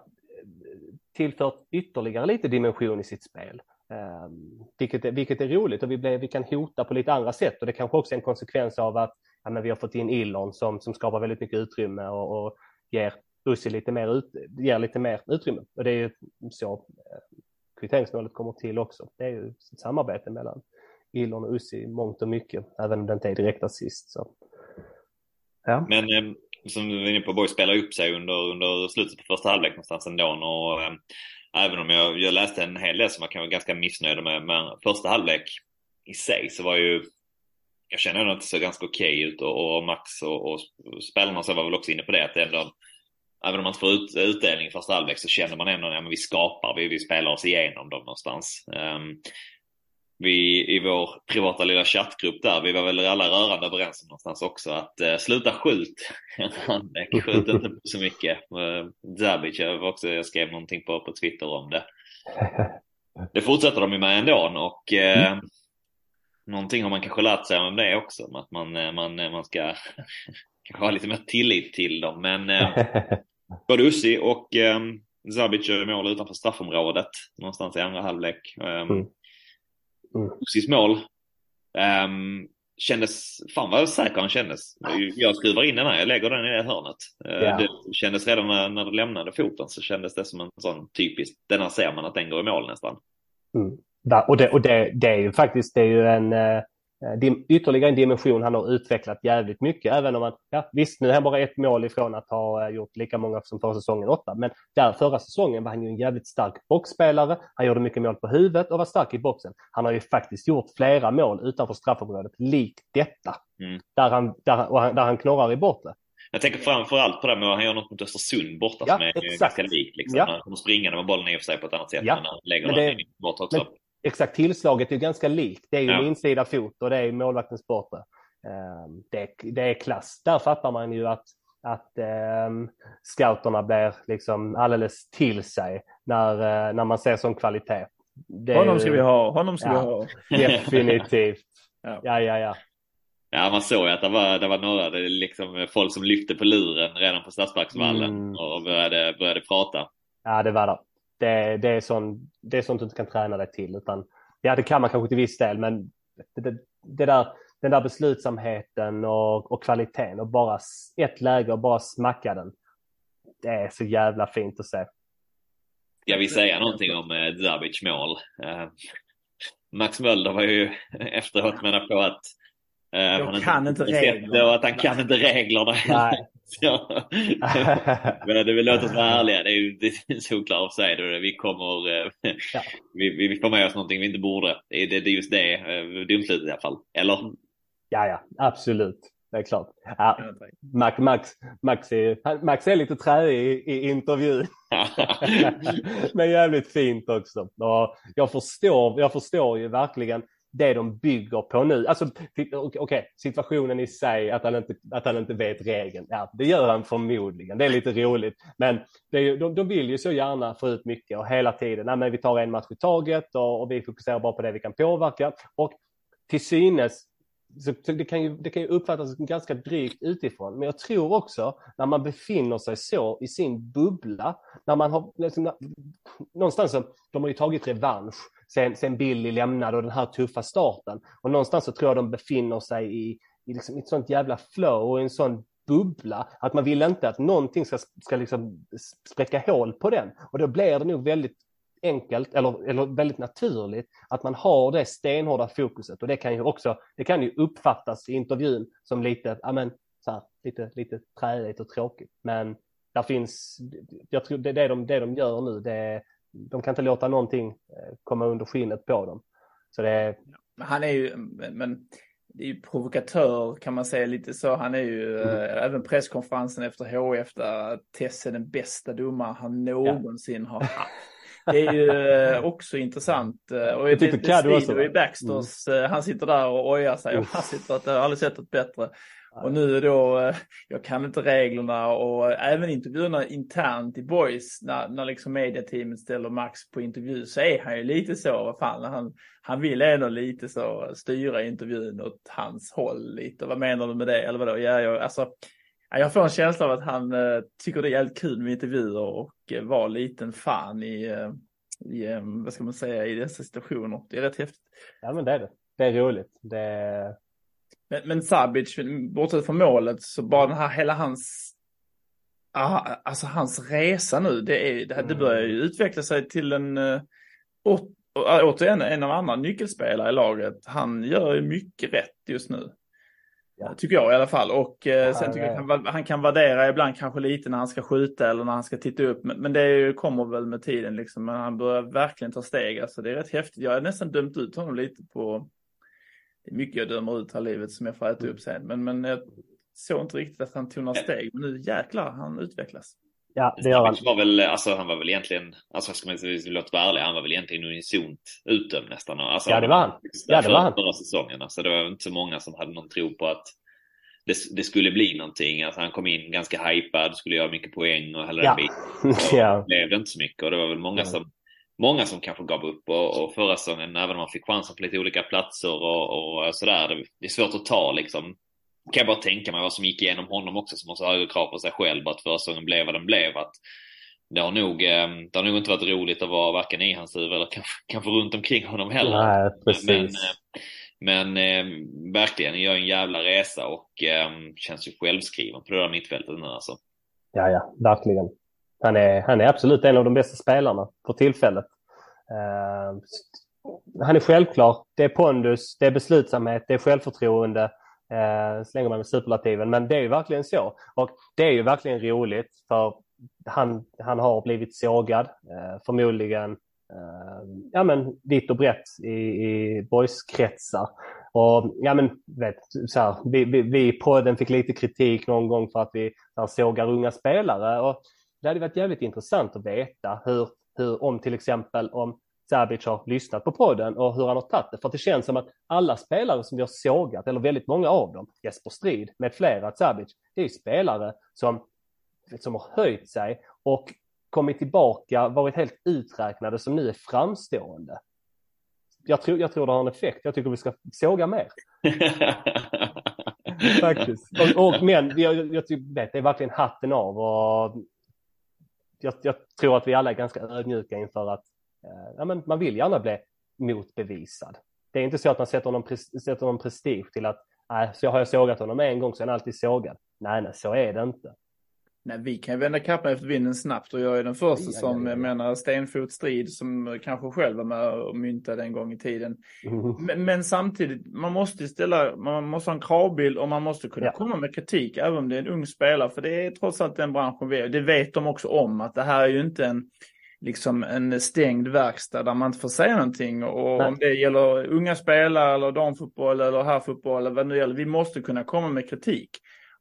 tillfört ytterligare lite dimension i sitt spel. Um, vilket, är, vilket är roligt och vi, blev, vi kan hota på lite andra sätt och det kanske också är en konsekvens av att ja, men vi har fått in Ilon som, som skapar väldigt mycket utrymme och, och ger Ussi lite mer, ut, ger lite mer utrymme. Och det är ju så eh, kvitteringsmålet kommer till också. Det är ju ett samarbete mellan Ilon och Ussi i mångt och mycket, även om det inte är direkt assist. Så. Ja. Men eh, som du var inne på, Borg spelar upp sig under, under slutet på första halvlek någonstans ändå. Och, eh, även om jag, jag läste en hel del som man kan vara ganska missnöjd med, men första halvlek i sig så var ju jag känner ändå att det såg ganska okej okay ut och, och Max och, och spelarna så var väl också inne på det att det ändå även om man inte får ut, utdelning i första halvlek så känner man ändå att ja, vi skapar, vi, vi spelar oss igenom dem någonstans. Um, vi i vår privata lilla chattgrupp där, vi var väl alla rörande överens om någonstans också att uh, sluta skjut. skjut inte på så mycket. Uh, Zabic, jag, också, jag skrev någonting på, på Twitter om det. Det fortsätter de ju med ändå och uh. Någonting har man kanske lärt sig om det också, att man, man, man ska kanske ha lite mer tillit till dem. Men både Ussi och um, Zabic gör mål utanför straffområdet någonstans i andra halvlek. Um, mm. Mm. Ussis mål um, kändes, fan vad säker han kändes. Jag skruvar in den här, jag lägger den i det hörnet. Yeah. Det kändes redan när, när det lämnade foten så kändes det som en sån typisk, den här ser man att den går i mål nästan. Mm. Och, det, och det, det, är ju faktiskt, det är ju en, eh, Eh, ytterligare en dimension han har utvecklat jävligt mycket. Även om han, ja, visst nu är han bara ett mål ifrån att ha eh, gjort lika många som förra säsongen åtta. Men där förra säsongen var han ju en jävligt stark boxspelare. Han gjorde mycket mål på huvudet och var stark i boxen. Han har ju faktiskt gjort flera mål utanför straffområdet likt detta. Mm. Där, han, där, han, där han knorrar i bortre. Jag tänker framförallt på det med att han gör något mot Östersund borta ja, som är exakt. ganska likt. Liksom. Ja. Han kommer springande med bollen i och för sig på ett annat sätt. Ja. Men han lägger men det, den bort också. Men, exakt tillslaget är ganska likt. Det är ju ja. insida fot och det är målvaktens bortre. Ehm, det, det är klass. Där fattar man ju att, att um, scouterna blir liksom alldeles till sig när, uh, när man ser sån kvalitet. Det honom ska vi ha, honom ska ja, vi ha. Definitivt. ja. ja, ja, ja. Ja, man såg ju att det var, det var några det liksom, folk som lyfte på luren redan på Stadsparksvallen mm. och började, började prata. Ja, det var det det, det, är sån, det är sånt du inte kan träna dig till. Utan, ja, det kan man kanske till viss del, men det, det, det där, den där beslutsamheten och, och kvaliteten och bara ett läge och bara smacka den. Det är så jävla fint att se. Jag vill säga någonting om eh, Davids mål. Eh, Max Mölder var ju efteråt menar på att eh, jag kan inte reglerna. Och att han kan inte reglerna. Nej. Ja. Men det vill låta oss vara ärliga. Det är ju solklart att säga. Vi kommer, eh, ja. vi, vi får med oss någonting vi inte borde. Det är, det, är just det eh, domslutet i alla fall. Eller? Ja, ja, absolut. Det är klart. Ja, Max, Max, Max, är, Max är lite träig i, i intervjun. Men jävligt fint också. Och jag, förstår, jag förstår ju verkligen det de bygger på nu. Alltså, okej, okay, situationen i sig, att han, inte, att han inte vet regeln. Ja, det gör han förmodligen. Det är lite roligt. Men det är, de, de vill ju så gärna få ut mycket och hela tiden, nej, men vi tar en match i taget och, och vi fokuserar bara på det vi kan påverka. Och till synes så det kan, ju, det kan ju uppfattas ganska drygt utifrån, men jag tror också när man befinner sig så i sin bubbla, när man har, liksom, någonstans så, de har ju tagit revansch sen, sen Billy lämnade och den här tuffa starten. Och någonstans så tror jag de befinner sig i, i, liksom, ett sånt jävla flow och en sån bubbla att man vill inte att någonting ska, ska liksom spräcka hål på den. Och då blir det nog väldigt enkelt eller, eller väldigt naturligt att man har det stenhårda fokuset och det kan ju också, det kan ju uppfattas i intervjun som lite, ja men så här, lite, lite träligt och tråkigt. Men där finns, jag tror det, det, de, det de gör nu, det, de kan inte låta någonting eh, komma under skinnet på dem. Så det Han är ju, men det är ju provokatör kan man säga lite så. Han är ju mm. äh, även presskonferensen efter HF där Tess är den bästa domaren han någonsin ja. har haft. Det är ju äh, också intressant. Och jag tyckte det också, i Baxters, mm. han sitter där och ojar sig och han sitter att jag har aldrig sett ett bättre. Och nu då, eh, jag kan inte reglerna och även intervjuerna internt i Boys när, när liksom mediateamet ställer Max på intervju så är han ju lite så, vad fan, han, han vill ändå lite så styra intervjun åt hans håll lite. Vad menar du med det? Eller vadå? Ja, jag, alltså, jag får en känsla av att han uh, tycker det är jävligt kul med intervjuer och uh, var liten fan i, uh, i vad ska man säga, i dessa situationer. Det är rätt häftigt. Ja, men det är det. Det är roligt. Det är Men, men Sabic, bortsett från målet, så bara den här, hela hans, ah, alltså hans resa nu, det, är, det, det börjar ju utveckla sig till en, uh, återigen en av andra nyckelspelare i laget. Han gör ju mycket rätt just nu. Tycker jag i alla fall. Och eh, sen tycker jag han, han kan värdera ibland kanske lite när han ska skjuta eller när han ska titta upp. Men, men det kommer väl med tiden liksom. Men han börjar verkligen ta steg. Alltså det är rätt häftigt. Jag har nästan dömt ut honom lite på det är mycket jag dömer ut här livet som jag får äta upp sen. Men, men jag såg inte riktigt att han tog några steg. Men nu jäklar, han utvecklas. Ja, det gör han. Var väl, alltså, han var väl egentligen, alltså ska man låta vara ärlig, han var väl egentligen unisont utdömd nästan. Alltså, ja, det var han. Ja, det var han. Förra säsongen. Alltså, det var inte så många som hade någon tro på att det, det skulle bli någonting. Alltså, han kom in ganska hypad, skulle göra mycket poäng och hela ja. den biten. ja. blev det inte så mycket och det var väl många som många som kanske gav upp och, och förra säsongen, även om man fick chansen på lite olika platser och, och sådär, det, det är svårt att ta liksom. Kan jag bara tänka mig vad som gick igenom honom också som har så högre krav på sig själv, att förra säsongen blev vad den blev. Att det har, nog, eh, det har nog inte varit roligt att vara varken i hans huvud eller kanske, kanske runt omkring honom heller. Nej, precis. Men, men eh, verkligen gör en jävla resa och eh, känns ju självskriven på det där mittfältet nu alltså. Ja, ja, verkligen. Han är, han är absolut en av de bästa spelarna för tillfället. Uh, han är självklar. Det är pondus, det är beslutsamhet, det är självförtroende eh, slänger man med superlativen, men det är ju verkligen så. Och det är ju verkligen roligt för han, han har blivit sågad, eh, förmodligen eh, ja, men vitt och brett i, i boyskretsar. Och ja, men vet, så här, vi, vi, vi på den fick lite kritik någon gång för att vi här, sågar unga spelare. Och det hade varit jävligt intressant att veta hur, hur om till exempel om Sabic har lyssnat på podden och hur han har tagit det. För det känns som att alla spelare som vi har sågat, eller väldigt många av dem, Jesper Strid med flera, Sabic, det är spelare som, som har höjt sig och kommit tillbaka, varit helt uträknade som nu är framstående. Jag tror, jag tror det har en effekt. Jag tycker vi ska såga mer. Faktiskt. Och, och, men jag, jag, vet, det är verkligen hatten av och jag, jag, tror att vi alla är ganska ödmjuka inför att ja, men man vill gärna bli motbevisad. Det är inte så att man sätter någon, sätter någon prestige till att nej, så har jag sågat honom en gång så är han alltid sågad. Nej, nej, så är det inte. Nej, vi kan vända kappan efter vinden snabbt och jag är den första ja, som ja, ja. menar stenfot strid som kanske själv var med och myntade en gång i tiden. Mm. Men, men, samtidigt, man måste ställa, man måste ha en kravbild och man måste kunna komma med kritik även om det är en ung spelare. För det är trots allt den branschen vi är. Det vet de också om att det här är ju inte en liksom en stängd verkstad där man inte får säga någonting. Och Nej. om det gäller unga spelare eller damfotboll eller herrfotboll eller vad det nu gäller. Vi måste kunna komma med kritik.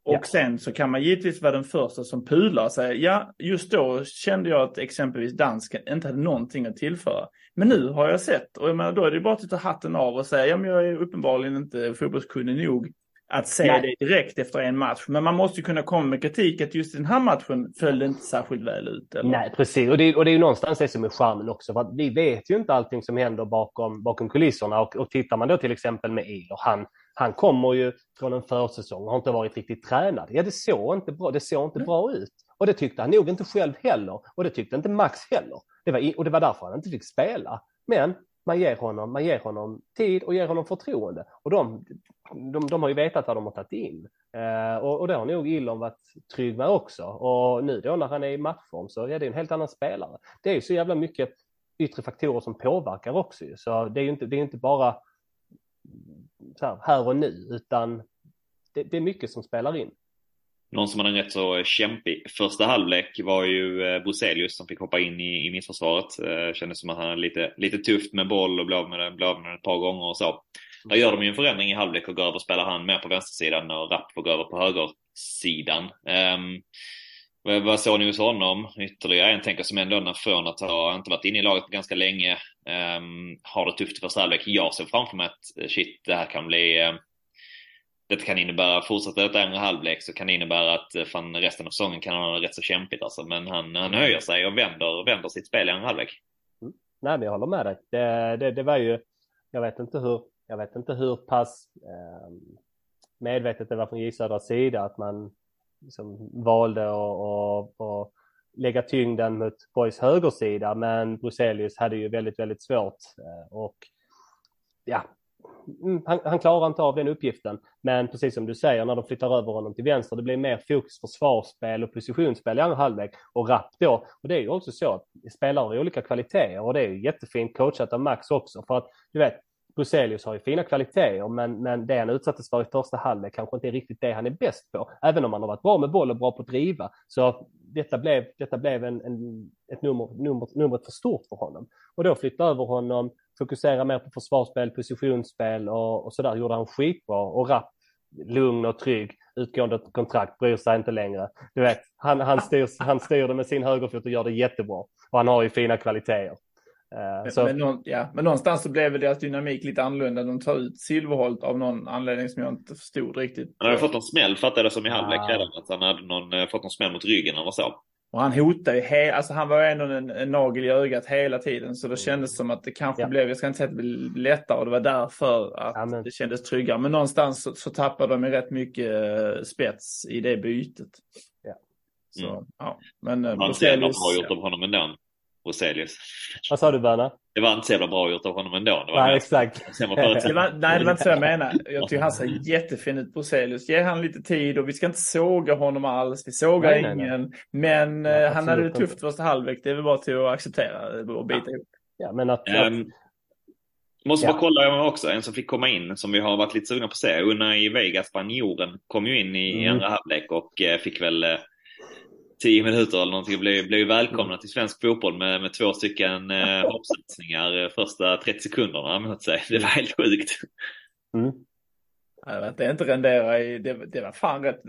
Och ja. sen så kan man givetvis vara den första som pular och säga, ja, just då kände jag att exempelvis dansken inte hade någonting att tillföra. Men nu har jag sett, och jag menar, då är det bara att ta hatten av och säga, ja, men jag är uppenbarligen inte fotbollskunnig nog att säga Nej. det direkt efter en match. Men man måste ju kunna komma med kritik att just den här matchen föll inte särskilt väl ut. Eller? Nej, precis. Och det, och det är ju någonstans det som är charmen också. För vi vet ju inte allting som händer bakom, bakom kulisserna. Och, och tittar man då till exempel med Iler, han, han kommer ju från en försäsong och har inte varit riktigt tränad. Ja, det såg inte bra, det såg inte bra ut. Och det tyckte han nog inte själv heller. Och det tyckte inte Max heller. Det var, och det var därför han inte fick spela. Men man ger honom, man ger honom tid och ger honom förtroende. Och de, de, de har ju vetat vad de har tagit in. Eh, och, och det har nog Ilon varit trygg med också. Och nu då när han är i matchform så är det en helt annan spelare. Det är ju så jävla mycket yttre faktorer som påverkar också ju. Så det är ju inte, det är inte bara här, här, och nu, utan det, det, är mycket som spelar in. Någon som hade en rätt så kämpig första halvlek var ju Bruzelius Bruselius som fick hoppa in i, i mittförsvaret. Eh, kändes som att han hade lite, lite tufft med boll och blev av med, blev med ett par gånger och så. Där gör de ju en förändring i halvlek och går över och spelar han mer på vänstersidan och Rapp får gå över på högersidan. Um, vad såg ni hos honom? Ytterligare en tänker som ändå från att ha inte varit inne i laget ganska länge. Um, har det tufft i första halvlek. Jag ser framför mig att eh, shit, det här kan bli det kan innebära, fortsätter detta andra halvlek så kan det innebära att eh, fan resten av säsongen kan han ha rätt så kämpigt alltså. Men han, han höjer sig och vänder, vänder sitt spel i andra halvlek. Mm. Nej, men jag håller med dig. Det, det, det var ju, jag vet inte hur, jag vet inte hur pass eh, medvetet det var från J Södras sida att man liksom valde att lägga tyngden mot Boys högersida, men Bruselius hade ju väldigt, väldigt svårt eh, och ja, Mm, han, han, klarar inte av den uppgiften. Men precis som du säger, när de flyttar över honom till vänster, det blir mer fokus försvarsspel och positionsspel i andra halvlek och rapp då. Och det är ju också så att spelare har olika kvaliteter och det är ju jättefint coachat av Max också. För att du vet, Bruzelius har ju fina kvaliteter, men, men det han utsattes för i första halvlek kanske inte är riktigt det han är bäst på. Även om han har varit bra med boll och bra på att driva. Så detta blev, detta blev en, en, ett nummer, nummer, numret för stort för honom. Och då flytta över honom, fokusera mer på försvarsspel, positionsspel och, och sådär gjorde han skitbra. Och Rapp, lugn och trygg, utgående kontrakt, bryr sig inte längre. Du vet, han, han, styr, han styr det med sin högerfot och gör det jättebra. Och han har ju fina kvaliteter. Uh, men, men, någon, ja, men någonstans så blev väl deras dynamik lite annorlunda. De tar ut Silverholt av någon anledning som jag inte förstod riktigt. Han hade fått någon smäll fattade jag som i halvlek redan. Att han hade någon, eh, fått någon smäll mot ryggen eller så. Och han hotade ju, he- alltså han var ändå en, en nagel i ögat hela tiden. Så det kändes som att det kanske ja. blev, jag ska inte säga att det blev lättare och det var därför att ja, men... det kändes tryggare. Men någonstans så, så tappade de ju rätt mycket uh, spets i det bytet. Ja. Så, mm. ja. Men Han ser bra gjort av honom ändå. Roselius. Vad sa du Berna? Det var inte så jävla bra gjort av honom ändå. Det var nej, exakt. det var, nej, det var inte så jag menade. Jag tycker han ser jättefin ut, Roselius. Ge han lite tid och vi ska inte såga honom alls. Vi sågar nej, ingen. Nej, Men ja, han hade det tufft första halvlek. Det är väl bara till att acceptera och bita ja. ihop. Ja, men att... Um, måste ja. bara kolla också, en som fick komma in som vi har varit lite sugna på att se. Unai Vega, spanjoren, kom ju in i mm. andra halvlek och eh, fick väl eh, tio minuter eller någonting och blev, blev välkomna till svensk fotboll med, med två stycken eh, hoppsatsningar första 30 sekunderna mot sig. Det var helt sjukt. Mm. Att det inte renderar i, det, det var fan rätt,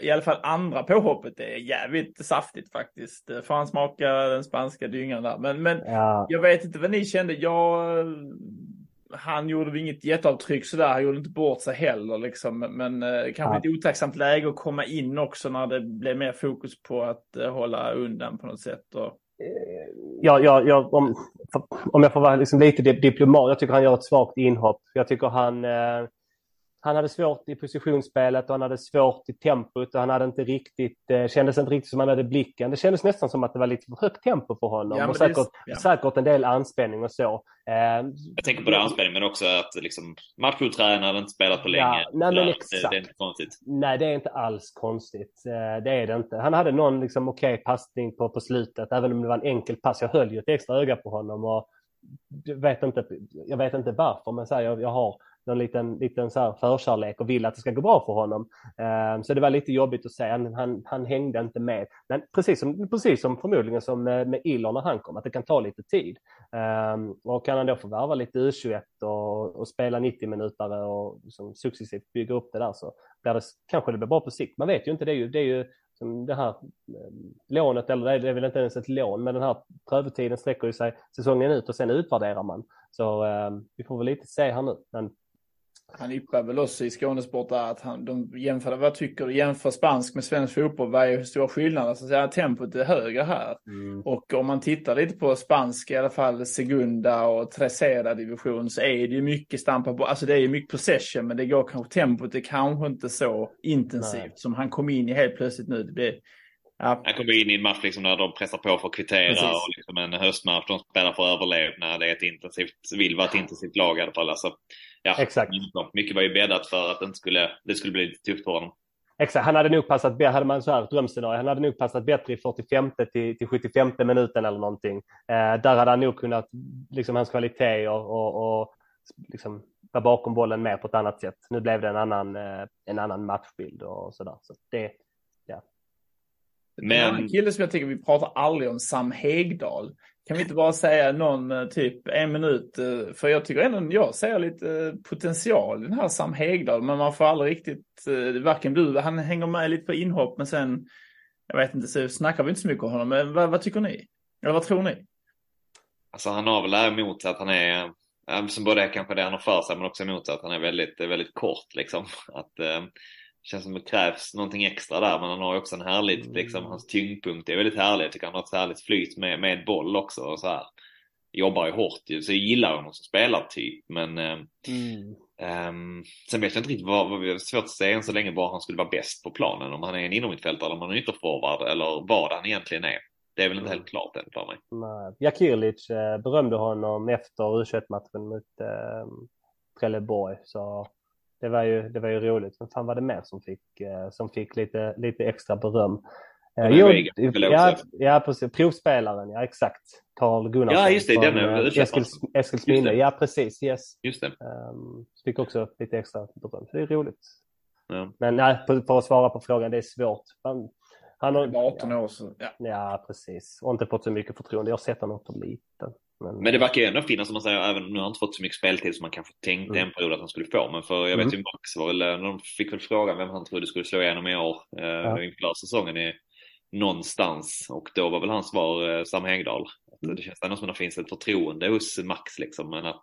i alla fall andra påhoppet det är jävligt saftigt faktiskt. Får han smaka den spanska dyngan där. Men, men ja. jag vet inte vad ni kände. Jag han gjorde väl inget jätteavtryck sådär. Han gjorde inte bort sig heller liksom. Men eh, kanske ja. ett otacksamt läge att komma in också när det blev mer fokus på att eh, hålla undan på något sätt. Och... Ja, ja, ja om, om jag får vara liksom lite diplomat. Jag tycker han gör ett svagt inhopp. Jag tycker han eh, han hade svårt i positionsspelet och han hade svårt i tempot och han hade inte riktigt, eh, kändes inte riktigt som han hade blicken. Det kändes nästan som att det var lite för högt tempo för honom ja, och säkert, det, ja. säkert en del anspänning och så. Eh, jag tänker på det anspänning men också att liksom, matchtränare inte spelat på länge. Ja, nej, men exakt. Det, det, är inte konstigt. Nej, det är inte alls konstigt. Eh, det är det inte. Han hade någon liksom, okej okay, passning på, på slutet, även om det var en enkel pass. Jag höll ju ett extra öga på honom och vet inte, jag vet inte varför, men så här, jag, jag har någon liten, liten så här förkärlek och vill att det ska gå bra för honom. Ehm, så det var lite jobbigt att se. Han, han, han hängde inte med. Men precis som, precis som förmodligen som eh, med, med Iller när han kom, att det kan ta lite tid. Ehm, och kan han då få värva lite U21 och, och spela 90 minuter och liksom successivt bygga upp det där så blir det, kanske det blir bra på sikt. Man vet ju inte, det är ju, det är ju det här ehm, lånet, eller det är väl inte ens ett lån, men den här prövotiden sträcker ju sig säsongen ut och sen utvärderar man. Så eh, vi får väl lite se här nu. Men han yppar väl också i Skånesport att han, de jämför, vad tycker du, jämför spansk med svensk fotboll, vad är stora skillnader? Så att tempot är högre här. Mm. Och om man tittar lite på spansk, i alla fall Segunda och Tercera division, så är det ju mycket stampa på, alltså det är ju mycket possession, men det går kanske, tempot är kanske inte så intensivt Nej. som han kom in i helt plötsligt nu. Det blir, Ja. Han kommer in i en match liksom när de pressar på för att kvittera Precis. och liksom en höstmatch. De spelar för överlevnad. Det är ett intensivt, vill vara ett intensivt lag i alla fall. Alltså, ja, Exakt. Mycket var ju bäddat för att det, skulle, det skulle bli lite tufft för honom. Exakt, han hade nog passat, hade man så här drömscenario, han hade nog passat bättre i 45 till, till 75 minuten eller någonting. Eh, där hade han nog kunnat, liksom hans kvaliteter och, och liksom vara bakom bollen mer på ett annat sätt. Nu blev det en annan, eh, en annan matchbild och sådär. Så det, men... En kille som jag tycker vi pratar aldrig om, Sam Hegdal. Kan vi inte bara säga någon eh, typ en minut? Eh, för jag tycker ändå jag ser lite eh, potential i den här Sam Hegdal. Men man får aldrig riktigt, varken du, han hänger med lite på inhopp men sen, jag vet inte, så snackar vi inte så mycket om honom. Men vad, vad tycker ni? Eller vad tror ni? Alltså han har väl emot att han är, som både är kanske det han har för sig men också emot att han är väldigt, väldigt kort liksom. Att, känns som det krävs någonting extra där men han har ju också en härligt, mm. liksom hans tyngdpunkt är väldigt härlig. Jag tycker han har ett härligt flyt med, med boll också och så här. Jobbar ju hårt ju, så jag gillar honom som spelartyp men eh, mm. um, Sen vet jag inte riktigt vad, vad svårt att säga än så länge var han skulle vara bäst på planen. Om han är en innermittfältare eller om han är ytterforward eller vad han egentligen är. Det är väl inte helt klart än för mig. Nej. Jakirlic eh, berömde honom efter U21-matchen mot eh, Trelleborg. Så det var ju, det var ju roligt. Men fan var det mer som fick, eh, som fick lite, lite extra beröm? Eh, jo, ja, ja, precis. Provspelaren, ja exakt. Carl Gunnarsson. Ja, just det. Den är Eskil, Eskilsminne. Ja, precis. Yes. Just det. Um, fick också lite extra beröm. Det är roligt. Ja. Men nej, för att svara på frågan, det är svårt. Han, han har 18 år så, ja. ja, precis. Och inte fått så mycket förtroende. Jag har sett honom för liten. Men, men det verkar ju ändå finnas som man säger, även om han inte fått så mycket speltid som man kanske tänkte mm. en period att han skulle få. Men för jag vet mm. ju Max var väl, de fick väl frågan vem han trodde skulle slå igenom i år eh, ja. inför säsongen i någonstans. Och då var väl hans svar eh, Sam Hegdahl. Mm. Det känns ändå som att det finns ett förtroende hos Max liksom, men att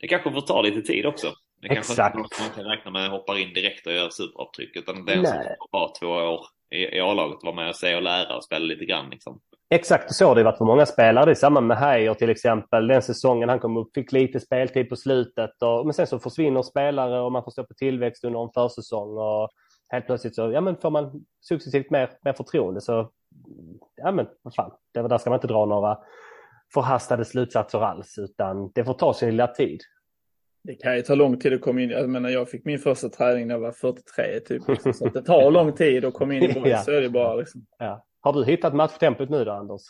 det kanske får ta lite tid också. Det kanske Exakt. inte man kan räkna med hoppar in direkt och gör superavtryck utan det är en som får vara två år i, i A-laget, vara med och se och lära och spela lite grann liksom. Exakt så har det varit för många spelare. Det är samma med Heijer till exempel. Den säsongen han kom upp fick lite speltid på slutet. Och, men sen så försvinner spelare och man får stå på tillväxt under en försäsong. Och helt plötsligt så ja, men får man successivt mer, mer förtroende. Så ja, men vad fan, det, där ska man inte dra några förhastade slutsatser alls, utan det får ta sin lilla tid. Det kan ju ta lång tid att komma in. Jag menar, jag fick min första träning när jag var 43 typ. Så det tar lång tid att komma in i ja. så är det bara liksom. Ja. Har du hittat matchtempot nu då, Anders?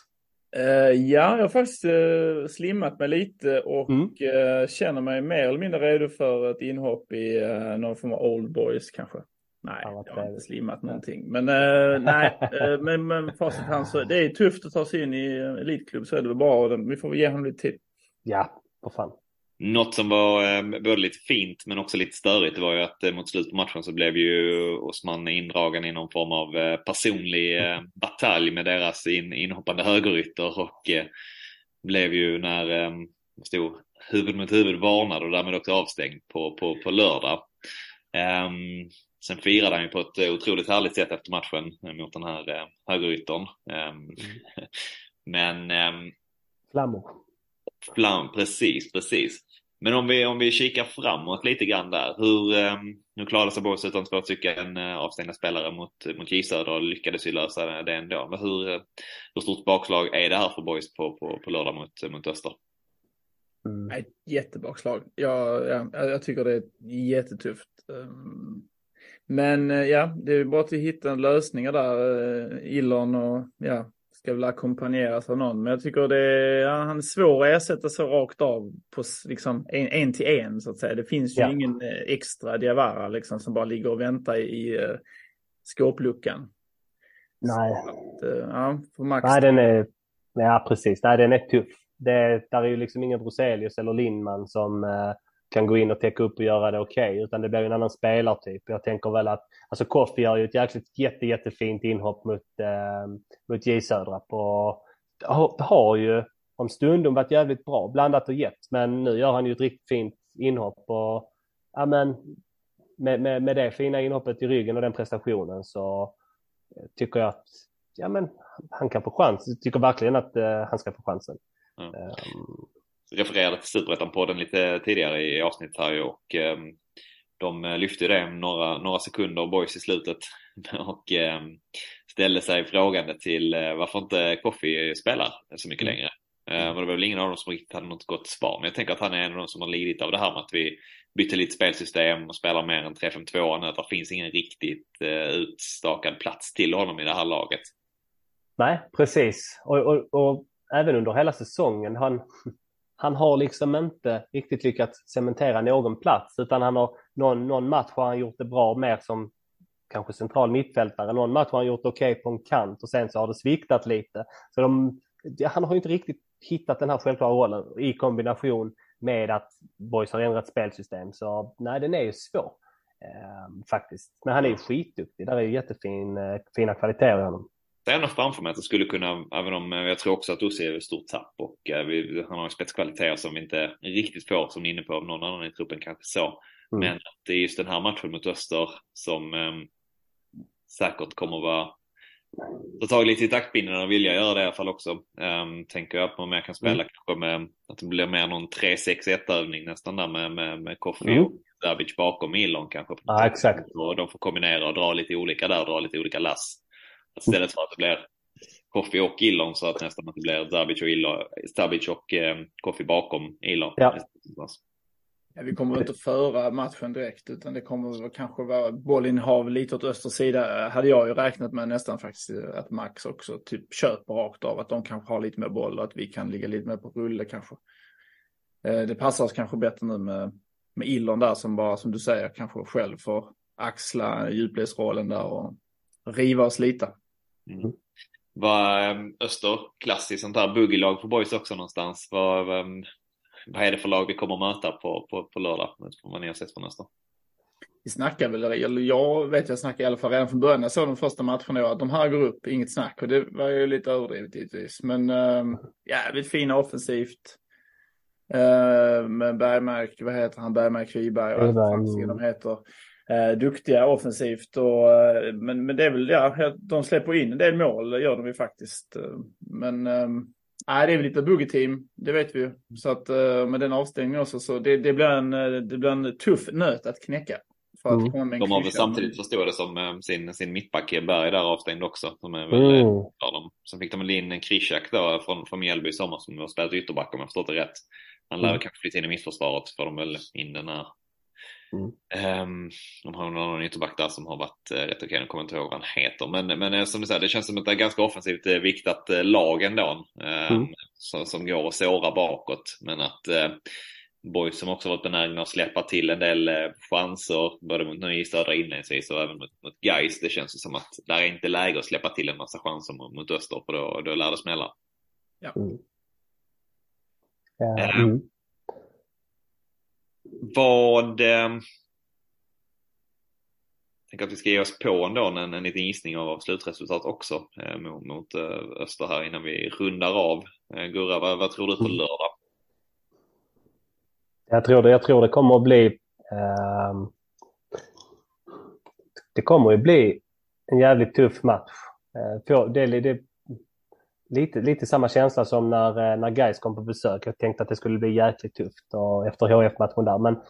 Uh, ja, jag har faktiskt uh, slimmat mig lite och mm. uh, känner mig mer eller mindre redo för ett inhopp i någon form av old boys kanske. Nej, jag har inte slimmat någonting. Men nej, men, men facit hand så det är tufft att ta sig in i elitklubb så är det väl bra. Vi får väl ge honom lite tid. Ja, för fan. Något som var eh, både lite fint men också lite störigt var ju att eh, mot slutet på matchen så blev ju Osman indragen i någon form av eh, personlig batalj med deras in, inhoppande högerytter och blev ju när eh, stod huvud mot huvud varnad och därmed också avstängd på, på, på lördag. Um, sen firade han ju på ett otroligt härligt sätt efter matchen mot den här högeryttern. Um, mm. men... Flammor. Flam, precis, precis. Men om vi, om vi kikar framåt lite grann där. Hur, eh, nu klarade sig Boys utan två stycken eh, avstängda spelare mot, mot J Söder och lyckades ju lösa det ändå. Men hur, eh, hur stort bakslag är det här för Boys på, på, på lördag mot, mot Öster? Mm. Ett jättebakslag. Ja, ja, jag tycker det är jättetufft. Ehm, men ja, det är bara att hitta lösningar där. Illon och ja, ska väl ackompanjeras av någon. Men jag tycker det är, han är svår att ersätta så rakt av på liksom en, en till en så att säga. Det finns ju ja. ingen eh, extra Diawara liksom som bara ligger och väntar i, i uh, skåpluckan. Nej. Att, uh, ja, för Max. Nej, den är, ja precis, nej den är tuff. Det, där är ju liksom ingen Broselius eller Lindman som kan gå in och täcka upp och göra det okej, okay, utan det blir en annan spelartyp. Jag tänker väl att, alltså Koffi gör ju ett jäkligt jätte, jättefint inhopp mot, eh, mot J Södra på, har, har ju om stundom varit jävligt bra, blandat och gett, men nu gör han ju ett riktigt fint inhopp och ja men med, med, med det fina inhoppet i ryggen och den prestationen så tycker jag att ja men han kan få chans. Jag tycker verkligen att uh, han ska få chansen. Mm. Um, refererade till Superettan-podden lite tidigare i avsnittet här och eh, de lyfte det några, några sekunder boys i slutet och eh, ställde sig frågande till eh, varför inte Koffi spelar så mycket mm. längre. Eh, och det var väl ingen av dem som riktigt hade något gott svar. Men jag tänker att han är en av de som har lidit av det här med att vi bytte lite spelsystem och spelar mer än 3-5-2 nu. Att det finns ingen riktigt eh, utstakad plats till honom i det här laget. Nej, precis. Och, och, och även under hela säsongen. Han, han har liksom inte riktigt lyckats cementera någon plats utan han har någon, någon match har han gjort det bra mer som kanske central mittfältare. Någon match har han gjort okej okay på en kant och sen så har det sviktat lite. Så de, han har inte riktigt hittat den här självklara rollen i kombination med att Boys har ändrat spelsystem. Så nej, den är ju svår eh, faktiskt. Men han är ju skitduktig. Där är ju jättefina eh, kvaliteter i honom ser ändå framför mig att det skulle kunna, även om jag tror också att Ossi är ett stort tapp och eh, vi, han har spetskvaliteter som vi inte riktigt får som ni är inne på av någon annan i truppen kanske så. Mm. Men att det är just den här matchen mot Öster som eh, säkert kommer vara ta tag lite i taktpinnen och vilja göra det i alla fall också. Um, tänker jag att man mer kan spela mm. kanske med att det blir mer någon 3-6-1 övning nästan där med, med, med Koffi mm. och Davic bakom Ilon kanske. Ja, exakt. Och de får kombinera och dra lite olika där, dra lite olika lass. Istället för att det blir Koffi och Illon så att nästan att det blir Zabic och, Illo, Zabic och eh, Koffi bakom Illon. Ja. Ja, vi kommer inte föra matchen direkt utan det kommer kanske vara bollinnehav lite åt öster sida. Hade jag ju räknat med nästan faktiskt att Max också typ köper rakt av att de kanske har lite mer boll och att vi kan ligga lite mer på rulle kanske. Eh, det passar oss kanske bättre nu med, med Illon där som bara som du säger kanske själv får axla djupledsrollen där och riva oss lite. Mm. Var ehm, Öster klassiskt sånt här boogie-lag för boys också någonstans? Var, ehm, vad är det för lag vi kommer att möta på, på, på lördag? Vad ni har sett från Öster? Vi snackar väl, eller jag vet jag snackar i alla fall redan från början. Jag såg de första matcherna att de här går upp, inget snack. Och det var ju lite överdrivet givetvis. Men äh, jävligt fina offensivt. Äh, med Bergmark, vad heter han, Bergmark Wiberg, vad de heter. Äh, duktiga offensivt och men, men det är väl, ja, de släpper in en del mål, gör de ju faktiskt. Men ähm, Nej, det är väl lite boogie-team, det vet vi ju. Så att uh, med den avstängningen också, så det, det, blir en, eh, det blir en tuff nöt att knäcka. För att mm. De har väl samtidigt förstått det som sin, sin mittback Berg där avstängd också. Som är väl, mm. dem. Sen fick de väl in Krishak då från, från Mjällby i sommar som har spelat ytterback om jag förstått det rätt. Han lär mm. kanske flytta in i mittförsvaret för de väl in den här Mm. Um, de har någon ytterback där som har varit uh, rätt okej, jag kommer inte ihåg vad han heter. Men, men uh, som du säger, det känns som att det är ganska offensivt uh, viktat uh, lag ändå. Uh, mm. som, som går att såra bakåt. Men att uh, Boys som också varit benägna att släppa till en del uh, chanser, både mot Nöje Södra inledningsvis och även mot, mot Gais. Det känns som att det är inte läge att släppa till en massa chanser mot, mot Öster, för då, då lär det smälla. Ja. Mm. Ja, mm vad... Eh, tänker att vi ska ge oss på ändå en, en liten gissning av slutresultat också eh, mot, mot eh, Öster här innan vi rundar av. Eh, Gurra, vad, vad tror du på lördag? Jag tror det, jag tror det kommer att bli... Eh, det kommer att bli en jävligt tuff match. Eh, det, det, lite, lite samma känsla som när, eh, när Gais kom på besök. Jag tänkte att det skulle bli jäkligt tufft och efter HF-matchen där. Men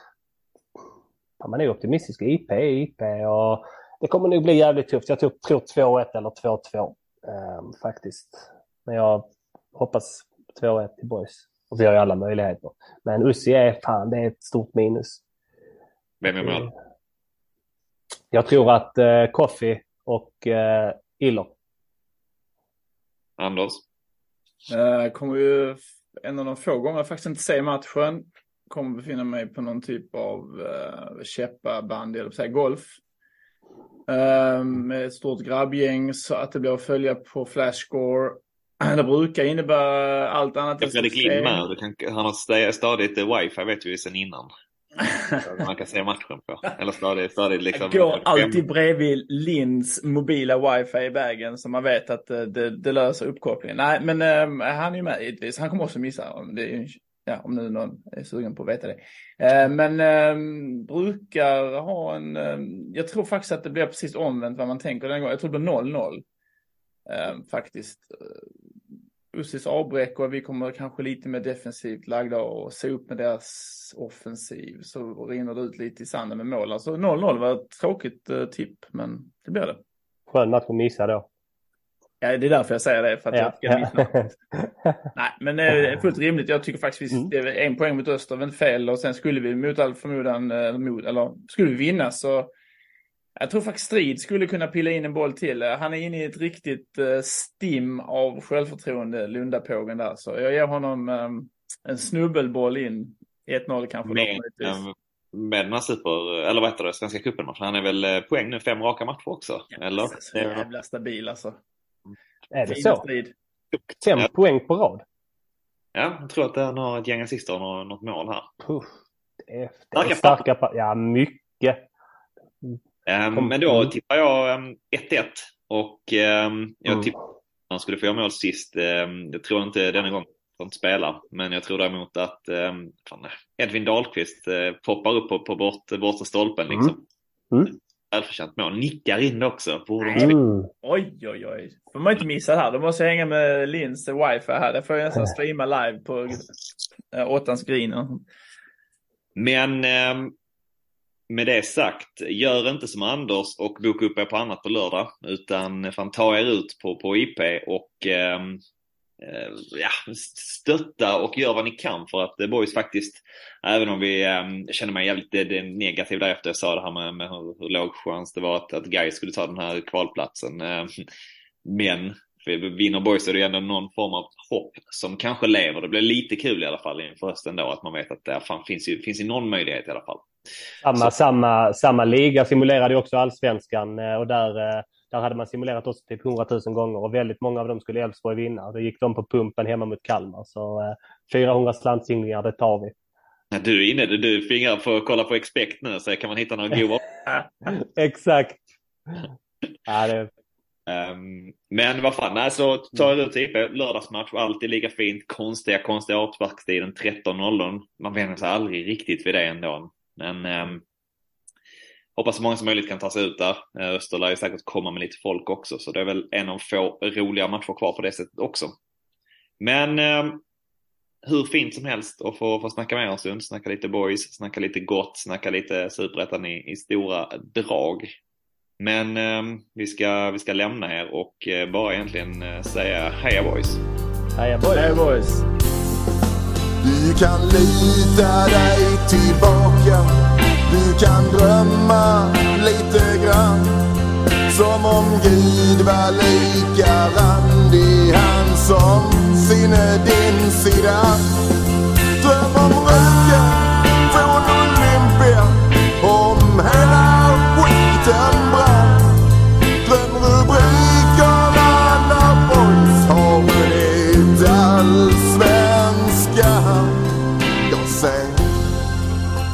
man är optimistisk. IP är IP och det kommer nog bli jävligt tufft. Jag tror 2-1 eller 2-2 eh, faktiskt. Men jag hoppas 2-1 till Boys. Och vi har ju alla möjligheter. Men Ussi är fan, det är ett stort minus. Vem är mål? Jag tror att eh, Koffi och eh, Iller Anders? Jag kommer ju en av de få gånger jag faktiskt inte se matchen. Kommer befinna mig på någon typ av uh, käppabandy, eller säga golf. Uh, med ett stort grabbgäng så att det blir att följa på flashscore. Det brukar innebära allt annat. Jag Fredrik Lind med. Han har stadigt wifi vet vi sedan innan. man kan se matchen på. Eller stadigt, stadigt liksom. Jag går alltid bredvid Linds mobila wifi i vägen så man vet att det, det, det löser uppkopplingen. Nej, men äh, han är ju med givetvis. Han kommer också missa. Om, det, ja, om nu någon är sugen på att veta det. Äh, men äh, brukar ha en... jag tror faktiskt att det blir precis omvänt vad man tänker den gången. Jag tror det blir 0-0. faktiskt. Ussis avbräck och vi kommer kanske lite mer defensivt lagda och se upp med deras offensiv så rinner det ut lite i sanden med mål. Alltså 0-0 var ett tråkigt uh, tipp, men det blir det. Skön match att missa då. Ja, det är därför jag säger det, för att ja. jag ska missa. Nej, men det är fullt rimligt. Jag tycker faktiskt mm. det är en poäng mot Öster, men fel. Och sen skulle vi mot all förmodan, eh, mot, eller skulle vi vinna så jag tror faktiskt Strid skulle kunna pilla in en boll till. Han är inne i ett riktigt uh, stim av självförtroende, Lundapågen där. Så jag ger honom um, en snubbelboll in 1-0 kanske. Med, med den här super, eller vad heter det, Svenska cupen-matchen. Han är väl eh, poäng nu, fem raka matcher också? Ja, eller? Så jävla stabil alltså. Är det så? Fem ja. poäng på rad? Ja, jag tror att han har ett gäng assister och något mål här. Det är, det är starka, starka Ja, mycket. Um, men då tippar jag 1-1 um, och um, jag mm. tippar att han skulle få göra mål sist. Um, jag tror inte denna gång får inte spela. Men jag tror däremot att eh, fan, Edvin Dahlqvist eh, poppar upp på, på bort, bortre stolpen liksom. Mm. Mm. Välförtjänt mål. Nickar in det också. Mm. Oj, oj, oj. får man inte missa här. Då måste jag hänga med Lins wifi här. Det får jag nästan streama live på äh, åttans green. Men eh, med det sagt, gör inte som Anders och boka upp er på annat på lördag. Utan fan ta er ut på, på IP och ehm, eh, ja, stötta och gör vad ni kan för att The Boys faktiskt, även om vi eh, känner mig jävligt det, det negativ därefter jag sa det här med, med hur, hur låg chans det var att, att Guy skulle ta den här kvalplatsen. Eh, men för vinner Boys är det ändå någon form av hopp som kanske lever. Det blir lite kul i alla fall inför hösten då att man vet att det fan, finns, ju, finns ju någon möjlighet i alla fall. Samma, samma, samma liga simulerade också allsvenskan och där där hade man simulerat oss typ 100 000 gånger och väldigt många av dem skulle Elfsborg vinna. Då gick de på pumpen hemma mot Kalmar. Så eh, 400 slantsinglingar, det tar vi. Du är inne, du fingrar på att kolla på Expect nu så kan man hitta några goda. Exakt. ja, det... Um, men vad fan, alltså tar ut IP, lördagsmatch, alltid lika fint. Konstiga, konstiga avsparkstiden 13.00. Man vänjer sig aldrig riktigt vid det ändå. Men um, hoppas så många som möjligt kan ta sig ut där. Eh, Öster lär ju säkert komma med lite folk också, så det är väl en av få roliga matcher kvar på det sättet också. Men eh, hur fint som helst att få, få snacka med Öresund, snacka lite boys, snacka lite gott, snacka lite superettan i, i stora drag. Men eh, vi, ska, vi ska lämna er och eh, bara egentligen eh, säga heja boys! Heja boys! Heja boys! Du kan lita dig tillbaka du kan drömma lite grann som om Gud var lika randig han som sinne din sida. Dröm om röken från Olympia om hela skiten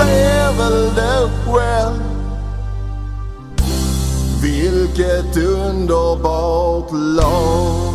du ser väl det själv vilket underbart lag